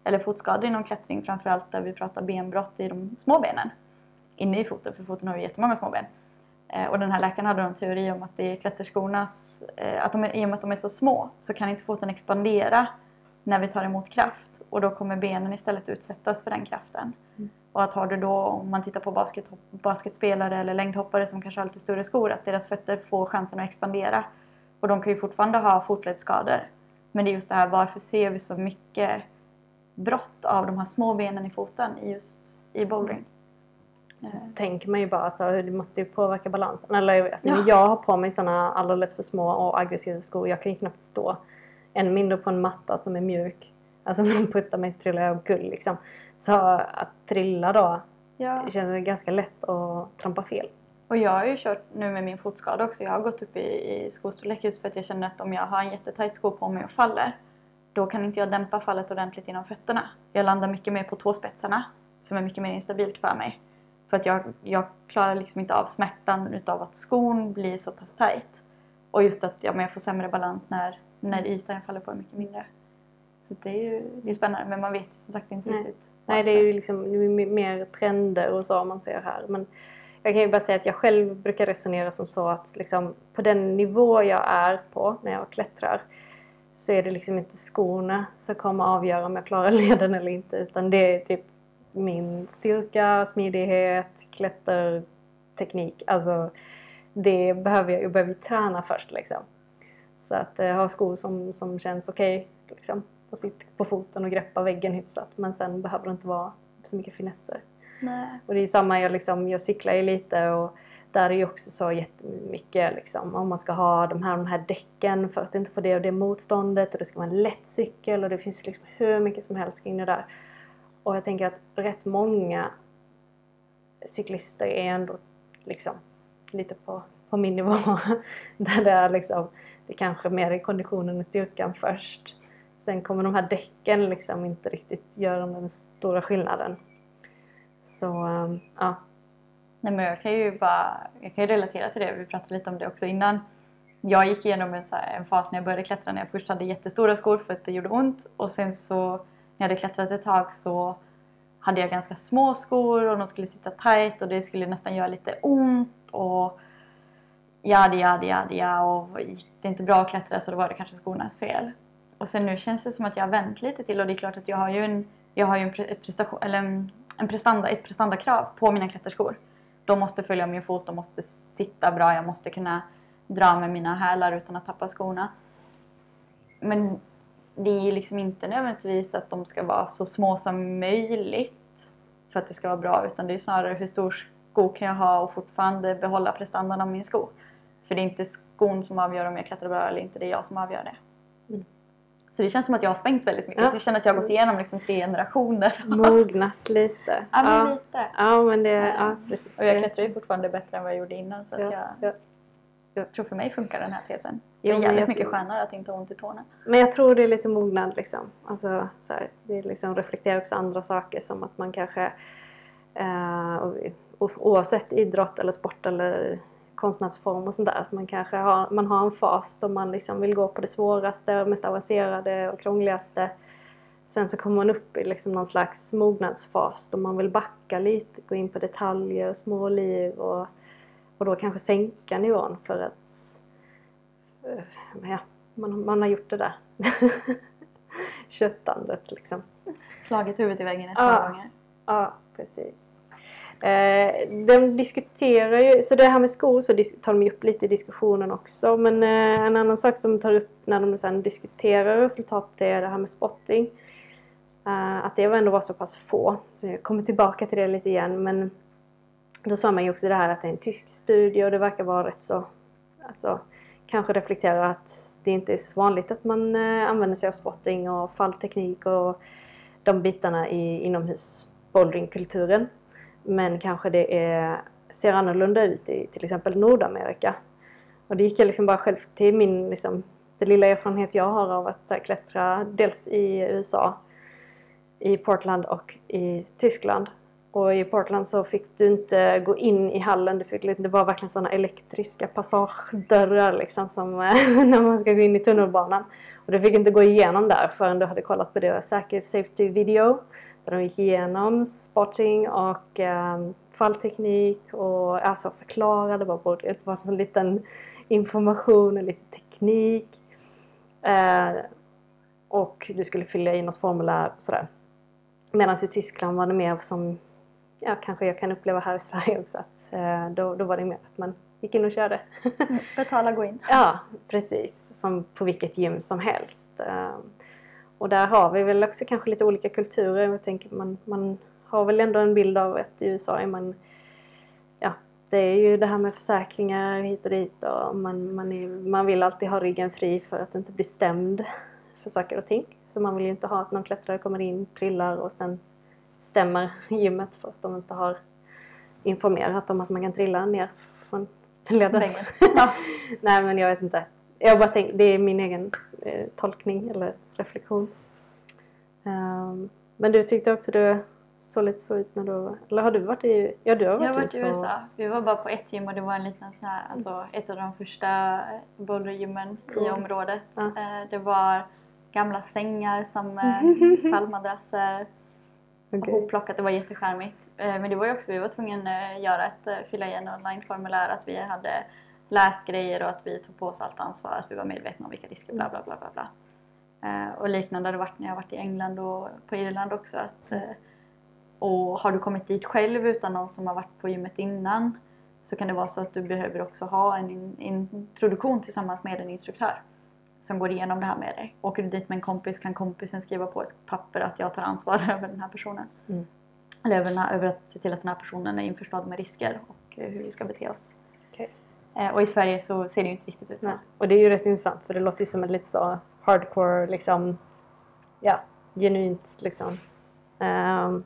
eller fotskador inom klättring framförallt där vi pratar benbrott i de små benen inne i foten för foten har ju jättemånga små ben. Eh, och den här läkaren hade en teori om att det är klätterskornas, eh, att de i och med att de är så små så kan inte foten expandera när vi tar emot kraft och då kommer benen istället utsättas för den kraften. Mm. Och att har du då, om man tittar på basket, basketspelare eller längdhoppare som kanske har lite större skor, att deras fötter får chansen att expandera. Och de kan ju fortfarande ha fotledsskador. Men det är just det här, varför ser vi så mycket brott av de här små benen i foten just i bouldering? Så tänker man ju bara så det måste ju påverka balansen. Eller, alltså, ja. Jag har på mig sådana alldeles för små och aggressiva skor. Jag kan ju knappt stå. Än mindre på en matta som är mjuk. Alltså om någon puttar mig så trillar jag omkull liksom. Så att trilla då ja. det känns ganska lätt att trampa fel. Och jag har ju kört nu med min fotskada också. Jag har gått upp i, i skostorlek just för att jag känner att om jag har en jättetajt sko på mig och faller då kan inte jag dämpa fallet ordentligt inom fötterna. Jag landar mycket mer på tåspetsarna som är mycket mer instabilt för mig. För att jag, jag klarar liksom inte av smärtan utav att skon blir så pass tajt. Och just att ja, men jag får sämre balans när, när ytan faller på är mycket mindre. Så det är ju det är spännande men man vet ju som sagt inte Nej. riktigt. Nej, det är ju liksom mer trender och så man ser här. Men jag kan ju bara säga att jag själv brukar resonera som så att liksom, på den nivå jag är på när jag klättrar så är det liksom inte skorna som kommer avgöra om jag klarar leden eller inte utan det är typ min styrka, smidighet, klätterteknik. Alltså det behöver jag, jag behöver träna först liksom. Så att eh, ha skor som, som känns okej okay, liksom, på, sitt, på foten och greppa väggen hyfsat men sen behöver det inte vara så mycket finesser. Nej. Och det är samma, jag, liksom, jag cyklar ju lite och där är ju också så jättemycket liksom, om man ska ha de här, de här däcken för att inte få det och det motståndet och det ska vara en lätt cykel och det finns liksom hur mycket som helst kring det där. Och jag tänker att rätt många cyklister är ändå liksom lite på, på min nivå. Där det är liksom, det kanske mer är konditionen och styrkan först. Sen kommer de här däcken liksom inte riktigt göra den stora skillnaden. Så ehm, ja. Nej men jag kan ju bara, jag kan ju relatera till det, vi pratade lite om det också innan. Jag gick igenom en, så här, en fas när jag började klättra när jag först hade jättestora skor för att det gjorde ont och sen så när jag hade klättrat ett tag så hade jag ganska små skor och de skulle sitta tight och det skulle nästan göra lite ont och jadi jadi jadi ja och gick det inte bra att klättra så då var det kanske skornas fel. Och sen nu känns det som att jag har vänt lite till och det är klart att jag har ju en, jag har ju en, ett, prestation, eller en, en prestanda, ett prestandakrav på mina klätterskor. De måste följa min fot, de måste sitta bra, jag måste kunna dra med mina hälar utan att tappa skorna. Men det är ju liksom inte nödvändigtvis att de ska vara så små som möjligt för att det ska vara bra utan det är snarare hur stor sko kan jag ha och fortfarande behålla prestandan av min sko. För det är inte skon som avgör om jag klättrar bra eller inte, det är jag som avgör det. Mm. Så det känns som att jag har svängt väldigt mycket. Ja. Jag känner att jag har gått igenom liksom tre generationer. Mognat lite. ja, men lite. ja, men det... Ja, precis. Och jag klättrar ju fortfarande bättre än vad jag gjorde innan så att Ja, jag, ja. jag tror för mig funkar den här tesen. Det är jävligt jag- mycket skönare att inte ha ont i tårna. Men jag tror det är lite mognad liksom. Alltså, så här, det liksom reflekterar också andra saker som att man kanske eh, oavsett idrott eller sport eller konstnärsform och sånt där. Att man kanske har, man har en fas då man liksom vill gå på det svåraste, mest avancerade och krångligaste. Sen så kommer man upp i liksom någon slags mognadsfas då man vill backa lite, gå in på detaljer, små liv och, och då kanske sänka nivån för att eh, ja, man, man har gjort det där. Köttandet liksom. Slagit huvudet i väggen ett Ja. par gånger. Ja, precis. Eh, de diskuterar ju, så det här med skor så tar de ju upp lite i diskussionen också. Men eh, en annan sak som de tar upp när de sen diskuterar resultatet är det här med spotting. Eh, att det ändå var så pass få. Så jag kommer tillbaka till det lite igen. Men då sa man ju också det här att det är en tysk studie och det verkar vara rätt så, alltså kanske reflektera att det inte är så vanligt att man eh, använder sig av spotting och fallteknik och de bitarna i inomhusbouldringkulturen. Men kanske det är, ser annorlunda ut i till exempel Nordamerika. Och det gick jag liksom bara själv till min, liksom, det lilla erfarenhet jag har av att klättra dels i USA, i Portland och i Tyskland. Och i Portland så fick du inte gå in i hallen, du fick, liksom, det var verkligen sådana elektriska passagedörrar liksom som när man ska gå in i tunnelbanan. Och du fick inte gå igenom där förrän du hade kollat på deras säkerhets safety video. Där de gick igenom spotting och um, fallteknik och alltså förklarade vad både det var en liten information och lite teknik. Eh, och du skulle fylla i något formulär och sådär. Medan i Tyskland var det mer som, ja kanske jag kan uppleva här i Sverige också, att eh, då, då var det mer att man gick in och körde. Mm, Betala, gå in. Ja, precis. Som på vilket gym som helst. Och där har vi väl också kanske lite olika kulturer. Jag tänker man, man har väl ändå en bild av att i USA är man... Ja, det är ju det här med försäkringar hit och dit och man, man, är, man vill alltid ha ryggen fri för att inte bli stämd för saker och ting. Så man vill ju inte ha att någon klättrare kommer in, trillar och sen stämmer gymmet för att de inte har informerat om att man kan trilla ner från ledaren. Ja. Nej men jag vet inte. Jag bara tänk, det är min egen eh, tolkning eller reflektion. Ehm, men du tyckte också du såg lite så ut när du var... Eller har du varit i... Ja du har varit, Jag har varit i USA. USA. Vi var bara på ett gym och det var en liten sån här, alltså ett av de första bouldergymmen i Cool. området. Ja. Eh, Det var gamla sängar som eh, fallmadrasser. Okej. hopplockat. Det var jättecharmigt. Eh, Men det var ju också, vi var tvungna att göra ett, eh, fylla i en online-formulär att vi hade läst grejer och att vi tog på oss allt ansvar, att vi var medvetna om vilka risker, bla bla bla bla bla. Eh, Och liknande har det varit när jag varit i England och på Irland också. Att, eh, och har du kommit dit själv utan någon som har varit på gymmet innan så kan det vara så att du behöver också ha en in- introduktion tillsammans med en instruktör som går igenom det här med dig. Åker du dit med en kompis kan kompisen skriva på ett papper att jag tar ansvar över den här personen. Mm. Eller över, här, över att se till att den här personen är införstådd med risker och eh, hur vi ska bete oss. Eh, Och i Sverige så ser det ju inte riktigt ut så. Nej. Och det är ju rätt intressant för det låter ju som ett lite så hardcore liksom, ja, genuint liksom. Ehm,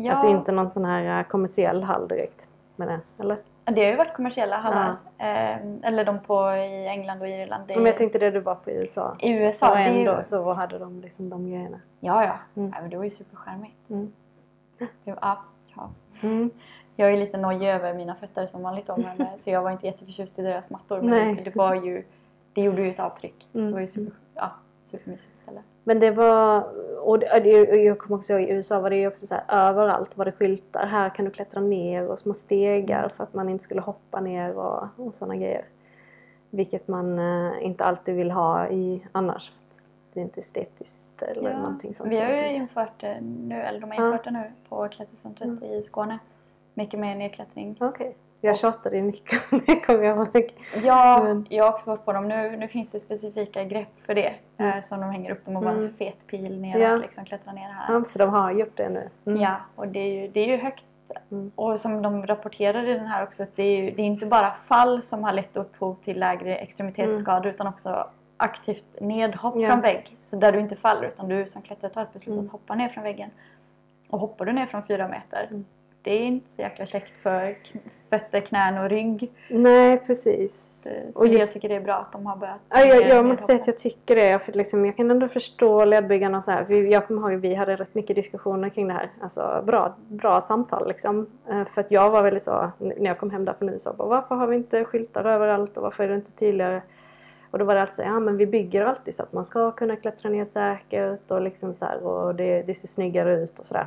Ja, Alltså inte någon sån här eh, kommersiell hall direkt. Men, det, eller? det har ju varit kommersiella hallar. Eh, eller de på i England och Irland. Det, Men jag tänkte det du var på i USA. I USA, det är ju, ändå så hade de liksom de grejerna. Ja, ja. Mm. Nej, men det var ju supercharmigt. Mm. Det var, ja, ja. Mm. Jag är lite nojig över mina fötter som vanligt då, men, eh, så jag var inte jätteförtjust i deras mattor. Men Nej. det, var ju, det gjorde ju ett avtryck. Mm. Det var ju super, ja, supermysigt ställe. Men det var, och det, och jag kommer också ihåg i USA var det ju också så här överallt var det skyltar. Här kan du klättra ner och små stegar för att man inte skulle hoppa ner och, och sådana grejer. Vilket man eh, inte alltid vill ha i annars. Det är inte estetiskt eller någonting sånt. vi har ju infört det nu, eller de har Ja. infört det nu på klättercentret Mm. i Skåne. Mycket mer nedklättring. Okej. Jag tjatade ju mycket om det kommer jag ihåg. Ja, Men- jag har också varit på dem. Nu, nu finns det specifika grepp för det. Mm. Eh, som de hänger upp. De har bara en Mm. fet pil ner Ja. liksom klättra ner här. Ja, så de har gjort det nu. Mm. Ja, och det är ju, det är ju högt. Mm. Och som de rapporterade i den här också, det är, ju, det är inte bara fall som har lett upphov till lägre extremitetsskador utan också aktivt nedhopp Ja. från vägg. Så där du inte faller utan du som klättrare tar ett beslut Mm. att hoppa ner från väggen. Och hoppar du ner från fyra meter, Mm. Det är inte så jäkla käckt för fötter, knän och rygg. Nej, precis. Så Och jag just- tycker det är bra att de har börjat Ja, jag, jag måste säga att jag tycker det. För liksom, jag kan ändå förstå ledbyggarna och så här. Jag kommer ihåg att vi hade rätt mycket diskussioner kring det här. Alltså bra, bra samtal liksom. Eh, För att jag var väldigt så, när jag kom hem där från USA, bara, varför har vi inte skyltar överallt och varför är det inte tydligare? Och då var det alltså, ja men vi bygger alltid så att man ska kunna klättra ner säkert och liksom så här, och det, det ser snyggare ut och sådär.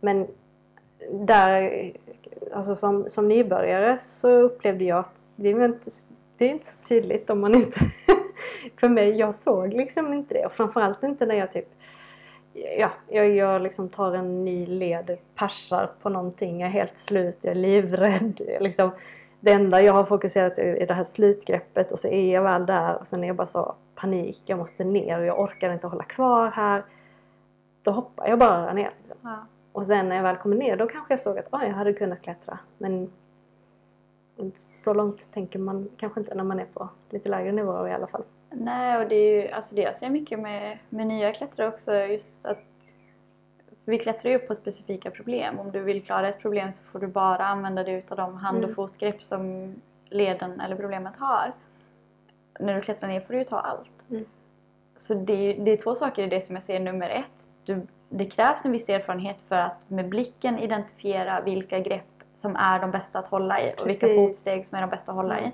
Men där, alltså som, som nybörjare så upplevde jag att det är inte, det är inte så tydligt om man inte... för mig, jag såg liksom inte det. Och framförallt inte när jag typ... Ja, jag, jag liksom tar en ny led, persar på någonting, jag är helt slut, jag är livrädd. Jag liksom, det enda jag har fokuserat är är det här slutgreppet och så är jag väl där och sen är jag bara så panik, jag måste ner och jag orkar inte hålla kvar här. Då hoppar jag bara ner. Liksom. Ja. Och sen när jag väl kommer ner då kanske jag såg att ah, jag hade kunnat klättra. Men så långt tänker man kanske inte när man är på lite lägre nivåer i alla fall. Nej, och det är ju alltså det jag ser mycket med, med nya klättrare också, just att vi klättrar ju på specifika problem. Om du vill klara ett problem så får du bara använda dig utav de hand och Mm. fotgrepp som leden eller problemet har. När du klättrar ner får du ju ta allt. Mm. Så det är, det är två saker i det som jag ser nummer ett. Du, det krävs en viss erfarenhet för att med blicken identifiera vilka grepp som är de bästa att hålla i och vilka Precis. fotsteg som är de bästa att hålla Mm. i.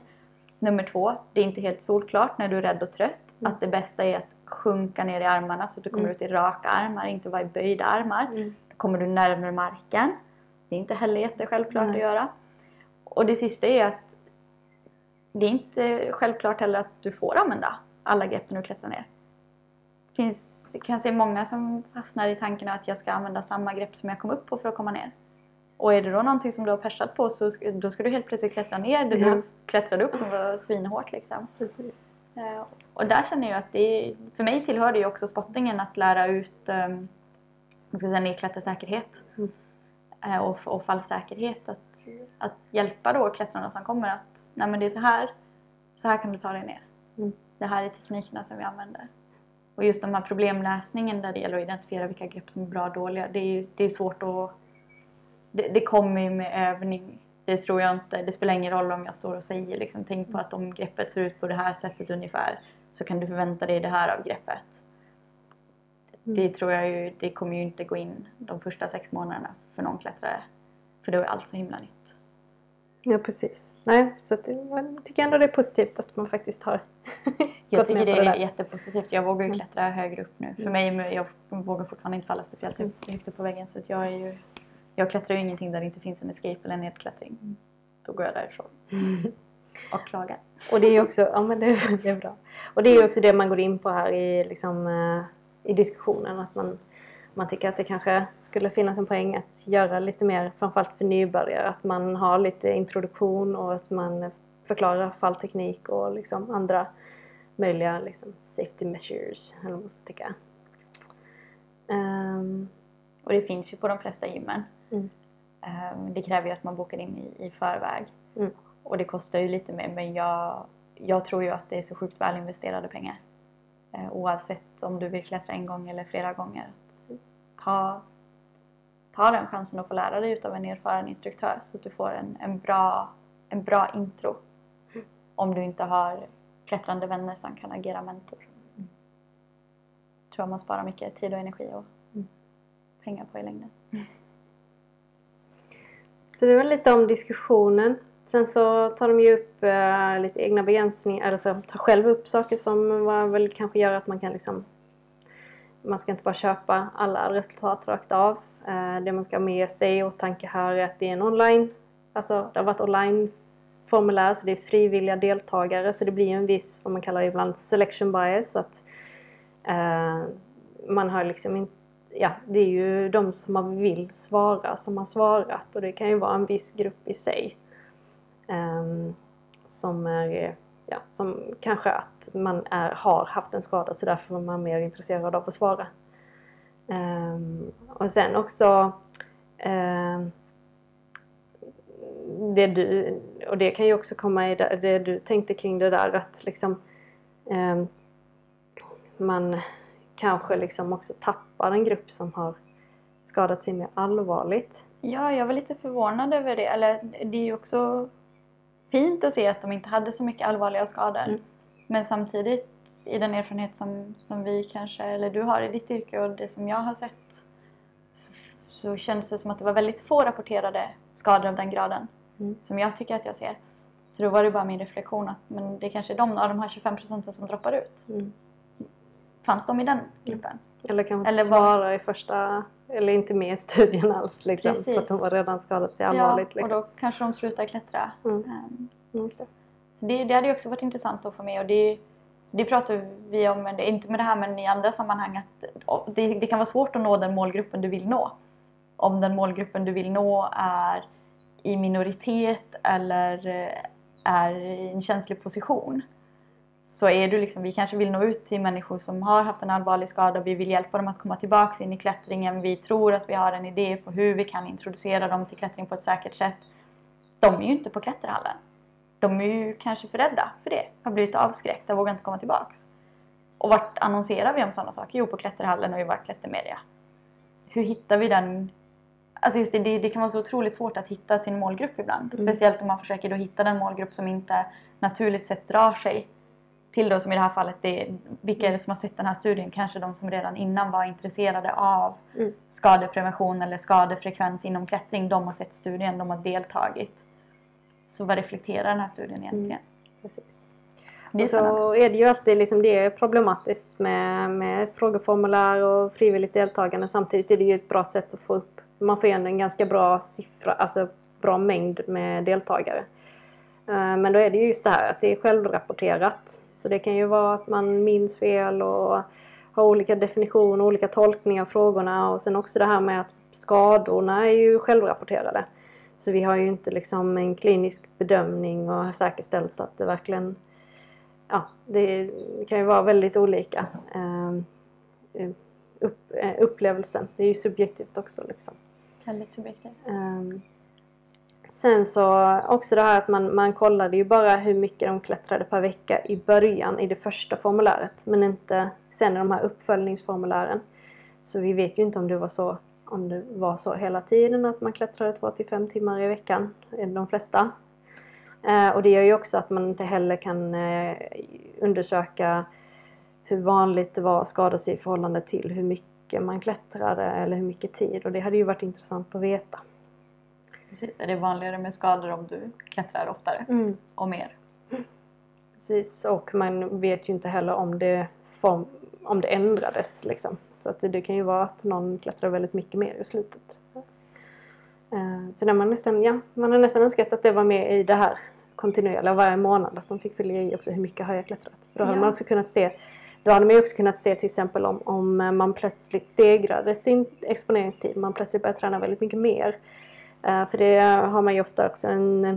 Nummer två, det är inte helt solklart när du är rädd och trött Mm. att det bästa är att sjunka ner i armarna så att du kommer Mm. ut i raka armar, inte vara i böjda armar. Då kommer du närmare marken. Det är inte heller jättesjälvklart Nej. att göra. Och det sista är att det är inte självklart heller att du får använda alla grepp när du klättrar ner. Det finns, kan se många som fastnar i tanken att jag ska använda samma grepp som jag kom upp på för att komma ner. Och är det då någonting som du har persat på så ska, då ska du helt plötsligt klättra ner där Ja. du klättrade upp som var svinhårt liksom. Precis. Eh, Och där känner jag att det för mig tillhör det ju också spottingen att lära ut um, ska säga, nedklättersäkerhet Mm. eh, och, och fallsäkerhet. Att, att hjälpa då klättrarna som kommer att nej men det är så här, så här kan du ta dig ner. Mm. Det här är teknikerna som vi använder. Och just de här problemläsningen där det gäller att identifiera vilka grepp som är bra och dåliga. Det är ju det är svårt att... Det, det kommer ju med övning. Det tror jag inte. Det spelar ingen roll om jag står och säger liksom, tänk på att om greppet ser ut på det här sättet ungefär så kan du förvänta dig det här av greppet. Mm. Det tror jag ju, det kommer ju inte gå in de första sex månaderna för någon klättrare. För då är allt så himla nytt. Ja, precis. Nej, så att, jag tycker ändå det är positivt att man faktiskt har Jag gått tycker med det det är jättepositivt. Jag vågar ju Mm. klättra högre upp nu. För Mm. mig, jag vågar fortfarande inte falla speciellt högt högt upp på väggen. Så att jag, är ju, jag klättrar ju ingenting där det inte finns en escape eller en nedklättring. Då går jag därifrån och klagar. Och det är också, ja men det, är bra. Och det är också det man går in på här i, liksom, eh, i diskussionen. Att man, man tycker att det kanske skulle finnas en poäng att göra lite mer, framförallt för nybörjare, att man har lite introduktion och att man förklarar fallteknik och liksom andra möjliga liksom, safety measures, eller vad man ska tycka. Ehm, Och det finns ju på de flesta gymmen. Mm. Ehm, Det kräver ju att man bokar in i, i förväg. Mm. Och det kostar ju lite mer men jag, jag tror ju att det är så sjukt väl investerade pengar. Eh, Oavsett om du vill klättra en gång eller flera gånger. Ta, ta den chansen att få lära dig utav en erfaren instruktör så att du får en, en, bra, en bra intro. Mm. Om du inte har klättrande vänner som kan agera mentor. Tror jag man sparar mycket tid och energi och Mm. pengar på i längden. Så det var lite om diskussionen. Sen så tar de ju upp eh, lite egna begränsningar, eller så tar själv upp saker som var, väl kanske gör att man kan liksom man ska inte bara köpa alla resultat rakt av. Eh, det man ska ha med sig i åtanke här är att det är en online, alltså det har varit online formulär så det är frivilliga deltagare så det blir ju en viss, vad man kallar ibland selection bias. Att, eh, man har liksom inte ja, det är ju de som man vill svara som har svarat och det kan ju vara en viss grupp i sig. Ehm, som är, ja, som kanske att man är, har haft en skada så därför är man mer intresserad av att svara. Um, och sen också um, det du, och det kan ju också komma i det, det du tänkte kring det där att liksom um, man kanske liksom också tappar en grupp som har skadat sig mer allvarligt. Ja, jag var lite förvånad över det. Eller det är ju också fint att se att de inte hade så mycket allvarliga skador. Mm. Men samtidigt i den erfarenhet som, som vi kanske, eller du har i ditt yrke och det som jag har sett så, så kändes det som att det var väldigt få rapporterade skador av den graden Mm. som jag tycker att jag ser. Så då var det bara min reflektion att men det kanske är de av de här 25 procenten som droppar ut. Mm. Fanns de i den gruppen? Eller kanske Eller inte svara i första, eller inte med i studien alls liksom. Precis. För att de har redan skadat sig allvarligt. ja, liksom. och då kanske de slutar klättra. Mm. Ehm, Mm. Så det, det hade ju också varit intressant att få med och det, det pratar vi om, men det, inte med det här men i andra sammanhang att det, det kan vara svårt att nå den målgruppen du vill nå. Om den målgruppen du vill nå är i minoritet eller eh, är i en känslig position. Så är du liksom, vi kanske vill nå ut till människor som har haft en allvarlig skada, vi vill hjälpa dem att komma tillbaka in i klättringen, vi tror att vi har en idé på hur vi kan introducera dem till klättring på ett säkert sätt. De är ju inte på klätterhallen de är ju kanske för rädda för det. Har blivit avskräckta och vågar inte komma tillbaks. Och vart annonserar vi om sådana saker? Jo, på klätterhallen och i vår klättermedia. Hur hittar vi den? Alltså just det, det, det kan vara så otroligt svårt att hitta sin målgrupp ibland. Mm. Speciellt om man försöker då hitta den målgrupp som inte naturligt sett drar sig till då som i det här fallet, det, vilka är det som har sett den här studien? Kanske de som redan innan var intresserade av Mm. skadeprevention eller skadefrekvens inom klättring. De har sett studien, de har deltagit. Så vad reflekterar den här studien egentligen? Precis. Det är Och så är det ju alltid liksom, det är problematiskt med, med frågeformulär och frivilligt deltagande. Samtidigt är det ju ett bra sätt att få upp, man får ändå en ganska bra siffra, alltså bra mängd med deltagare. Eh, Men då är det ju just det här att det är självrapporterat. Så det kan ju vara att man minns fel och har olika definitioner, olika tolkningar av frågorna och sen också det här med att skadorna är ju självrapporterade. Så vi har ju inte liksom en klinisk bedömning och har säkerställt att det verkligen ja, det kan ju vara väldigt olika. ehm, eh, upplevelsen, det är ju subjektivt också. Liksom. Väldigt subjektivt. Ehm, sen så också det här att man, man kollade ju bara hur mycket de klättrade per vecka i början i det första formuläret men inte sen i de här uppföljningsformulären. Så vi vet ju inte om det var så, om det var så hela tiden att man klättrade 2 till 5 timmar i veckan, eh, de flesta. Eh, och det gör ju också att man inte heller kan eh, undersöka hur vanligt det var att skada sig i förhållande till hur mycket man klättrade eller hur mycket tid och det hade ju varit intressant att veta. Precis, är det vanligare med skador om du klättrar oftare Mm. och mer? Precis, och man vet ju inte heller om det, form, om det ändrades. Liksom. Så att det, kan ju vara att någon klättrar väldigt mycket mer i slutet. Eh, Så där man, nästan, ja, man har nästan önskat att det var med i det här kontinuerliga varje månad. Att de fick följa i också hur mycket har jag klättrat. För då hade Ja. man också kunnat se då hade man ju också kunnat se till exempel om, om man plötsligt stegrade sin exponeringstid. Man plötsligt började träna väldigt mycket mer. Eh, För det har man ju ofta också en eh,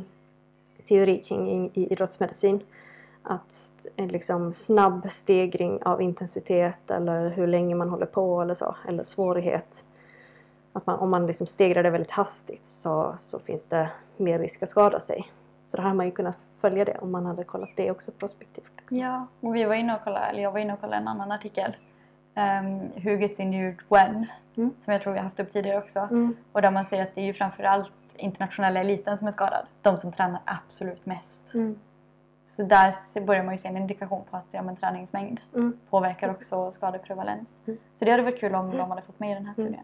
teori kring i, i idrottsmedicin. Att en liksom snabb stegring av intensitet eller hur länge man håller på eller så, eller svårighet. Att man, om man liksom stegrar det väldigt hastigt så, så finns det mer risk att skada sig. Så då hade man ju kunnat följa det om man hade kollat det också prospektivt. liksom. Ja, och vi var inne och kollade, eller jag var inne och kollade en annan artikel. Um, Who gets injured when? Mm. Som jag tror vi har haft upp tidigare också. Mm. Och där man säger att det är ju framförallt internationella eliten som är skadad. De som tränar absolut mest. Mm. Så där börjar man ju se en indikation på att ja, men träningsmängd Mm. påverkar också skadeprevalens. Mm. Så det hade varit kul om de hade fått med i den här Mm. studien.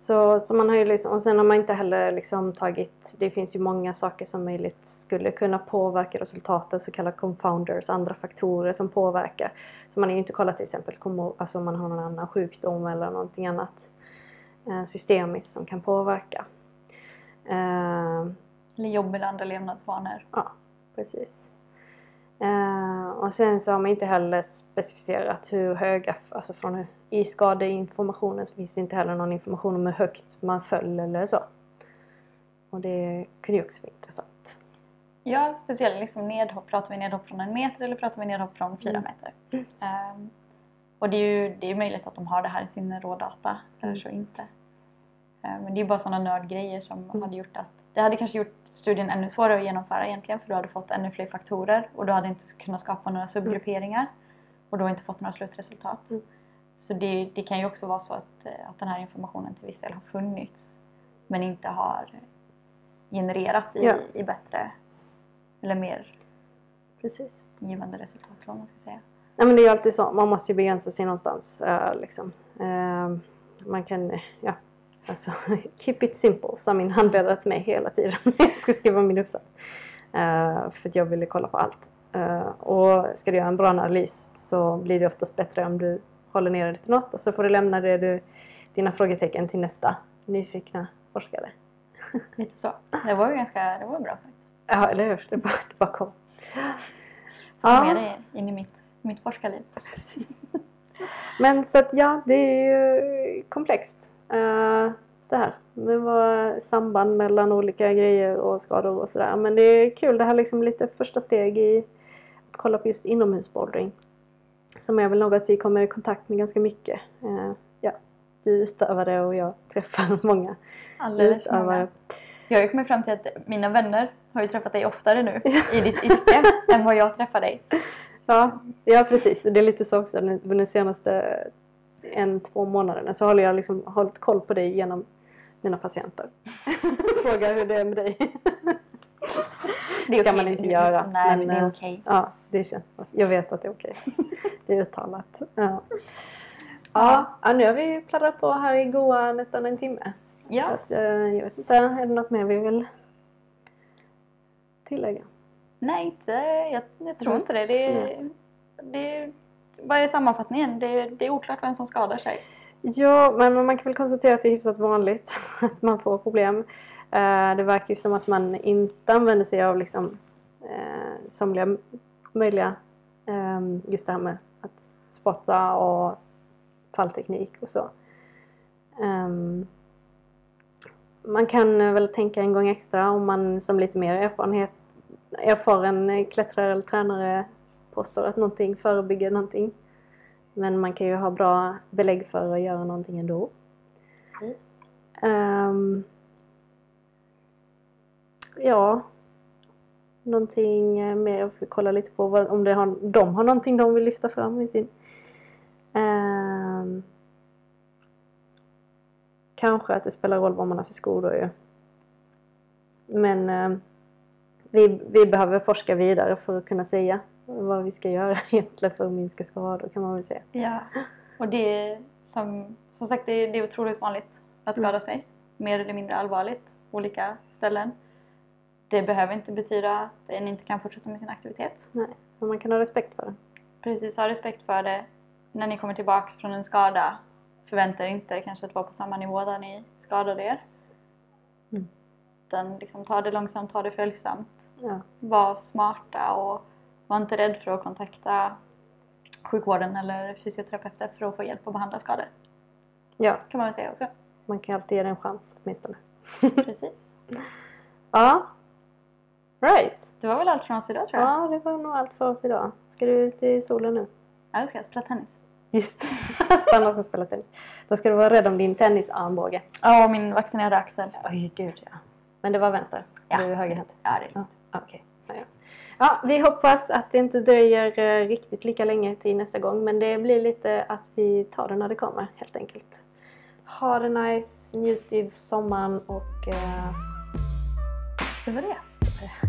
Så, så man har ju liksom, och sen har man inte heller liksom tagit, det finns ju många saker som möjligt skulle kunna påverka resultatet, så kallade confounders, andra faktorer som påverkar. Så man har ju inte kollat till exempel alltså om man har någon annan sjukdom eller någonting annat eh, systemiskt som kan påverka. Eh, Eller jobb eller andra levnadsvanor. Ja, precis. Eh, och sen så har man inte heller specificerat hur höga, alltså från hur- i skadeinformationen så finns det inte heller någon information om hur högt man föll eller så. Och det kunde ju också vara intressant. Ja, speciellt liksom nedhopp. Pratar vi nedhopp från en meter eller pratar vi nedhopp från fyra Mm. meter? Ehm, och det är ju det är möjligt att de har det här i sin rådata, eller Mm. så inte. Ehm, men det är ju bara sådana nördgrejer som Mm. hade gjort att det hade kanske gjort studien ännu svårare att genomföra egentligen för du hade fått ännu fler faktorer och du hade inte kunnat skapa några subgrupperingar och då inte fått några slutresultat. Så det, det kan ju också vara så att, eh, att den här informationen till viss del har funnits men inte har genererat i, Ja. i bättre eller mer Precis. givande resultat. Vad man ska säga. Nej men det är ju alltid så, man måste ju begränsa sig någonstans. eh, liksom. Eh, man kan, eh, ja, alltså keep it simple sa min handledare till mig hela tiden när jag ska skriva min uppsats. Eh, för att jag ville kolla på allt. Och ska du göra en bra analys så blir det oftast bättre om du håller ner det till något och så får du lämna det du, dina frågetecken till nästa nyfikna forskare. Lite så. Det var ju ganska det var bra sagt. Ja, eller hur? Det bara, det bara kom. Få med dig in i mitt, mitt forskarliv. Precis. Men så att ja, det är ju komplext. eh, det här med vad samband mellan olika grejer och skador och sådär. Men det är kul, det här är liksom lite första steg i att kolla på just inomhusbouldering. Som är väl något vi kommer i kontakt med ganska mycket. Eh, ja, du det och jag träffar många Alldeles för många. utövare. Jag har ju kommit fram till att mina vänner har ju träffat dig oftare nu i ditt yrke än vad jag träffar dig. Ja, ja precis. Det är lite så också. Den senaste en, två månaderna så har jag liksom hållit koll på dig genom mina patienter. Frågar hur det är med dig. Det Ska okej. man inte göra, Nej, men, men det är eh, okej. Ja, det känns bra. Jag vet att det är okej. Det är uttalat. Ja. Ja, ja, nu har vi pladdrat på här i goa nästan en timme. Ja, att, eh, jag vet inte, är det något mer vi vill tillägga? nej, inte, jag, jag tror Mm. inte det. det, är- det vad är sammanfattningen? Det, det är oklart vem som skadar sig. Ja, men man kan väl konstatera att det är hyfsat vanligt att man får problem. Eh, Det verkar ju som att man inte använder sig av liksom, eh, somliga möjliga, eh, just det här med att spotta och fallteknik och så. Ehm, Man kan väl tänka en gång extra om man som lite mer erfarenhet, erfaren klättrare eller tränare påstår att någonting förebygger någonting. Men man kan ju ha bra belägg för att göra någonting ändå. Ehm, ja, någonting eh, mer. Jag får kolla lite på vad, om det har, de har någonting de vill lyfta fram i sin... Ehm, kanske att det spelar roll vad man har för skor då ju. Men ehm, vi, vi behöver forska vidare för att kunna säga vad vi ska göra egentligen för att minska skador kan man väl säga. Ja, och det är som, som sagt det är, det är otroligt vanligt att skada Mm. sig. Mer eller mindre allvarligt. olika ställen. Det behöver inte betyda att en inte kan fortsätta med sin aktivitet. Nej, men man kan ha respekt för det. Precis, ha respekt för det. När ni kommer tillbaks från en skada, förvänta er inte kanske att vara på samma nivå där ni skadade er. Mm. Utan liksom, ta det långsamt, ta det följsamt. Ja. Var smarta och var inte rädd för att kontakta sjukvården eller fysioterapeuter för att få hjälp att behandla skador. ja, kan man väl säga också. man kan alltid ge det en chans åtminstone. Precis. Ja, right. Det var väl allt från oss idag tror jag. Ja, det var nog allt för oss idag. Ska du ut i solen nu? Ja, jag ska spela tennis. Just Sandra ska spela tennis. Då ska du vara rädd om din tennisarmbåge. Ja, och min vaccinerade axel. Oj, gud ja. Men det var vänster? Ja. Du är högerhänt? Ja, det är lugnt. Ja, Okej. Ja, ja. ja, vi hoppas att det inte dröjer eh, riktigt lika länge till nästa gång. Men det blir lite att vi tar det när det kommer helt enkelt. Ha det nice, njut i sommaren och... eh, Det var det.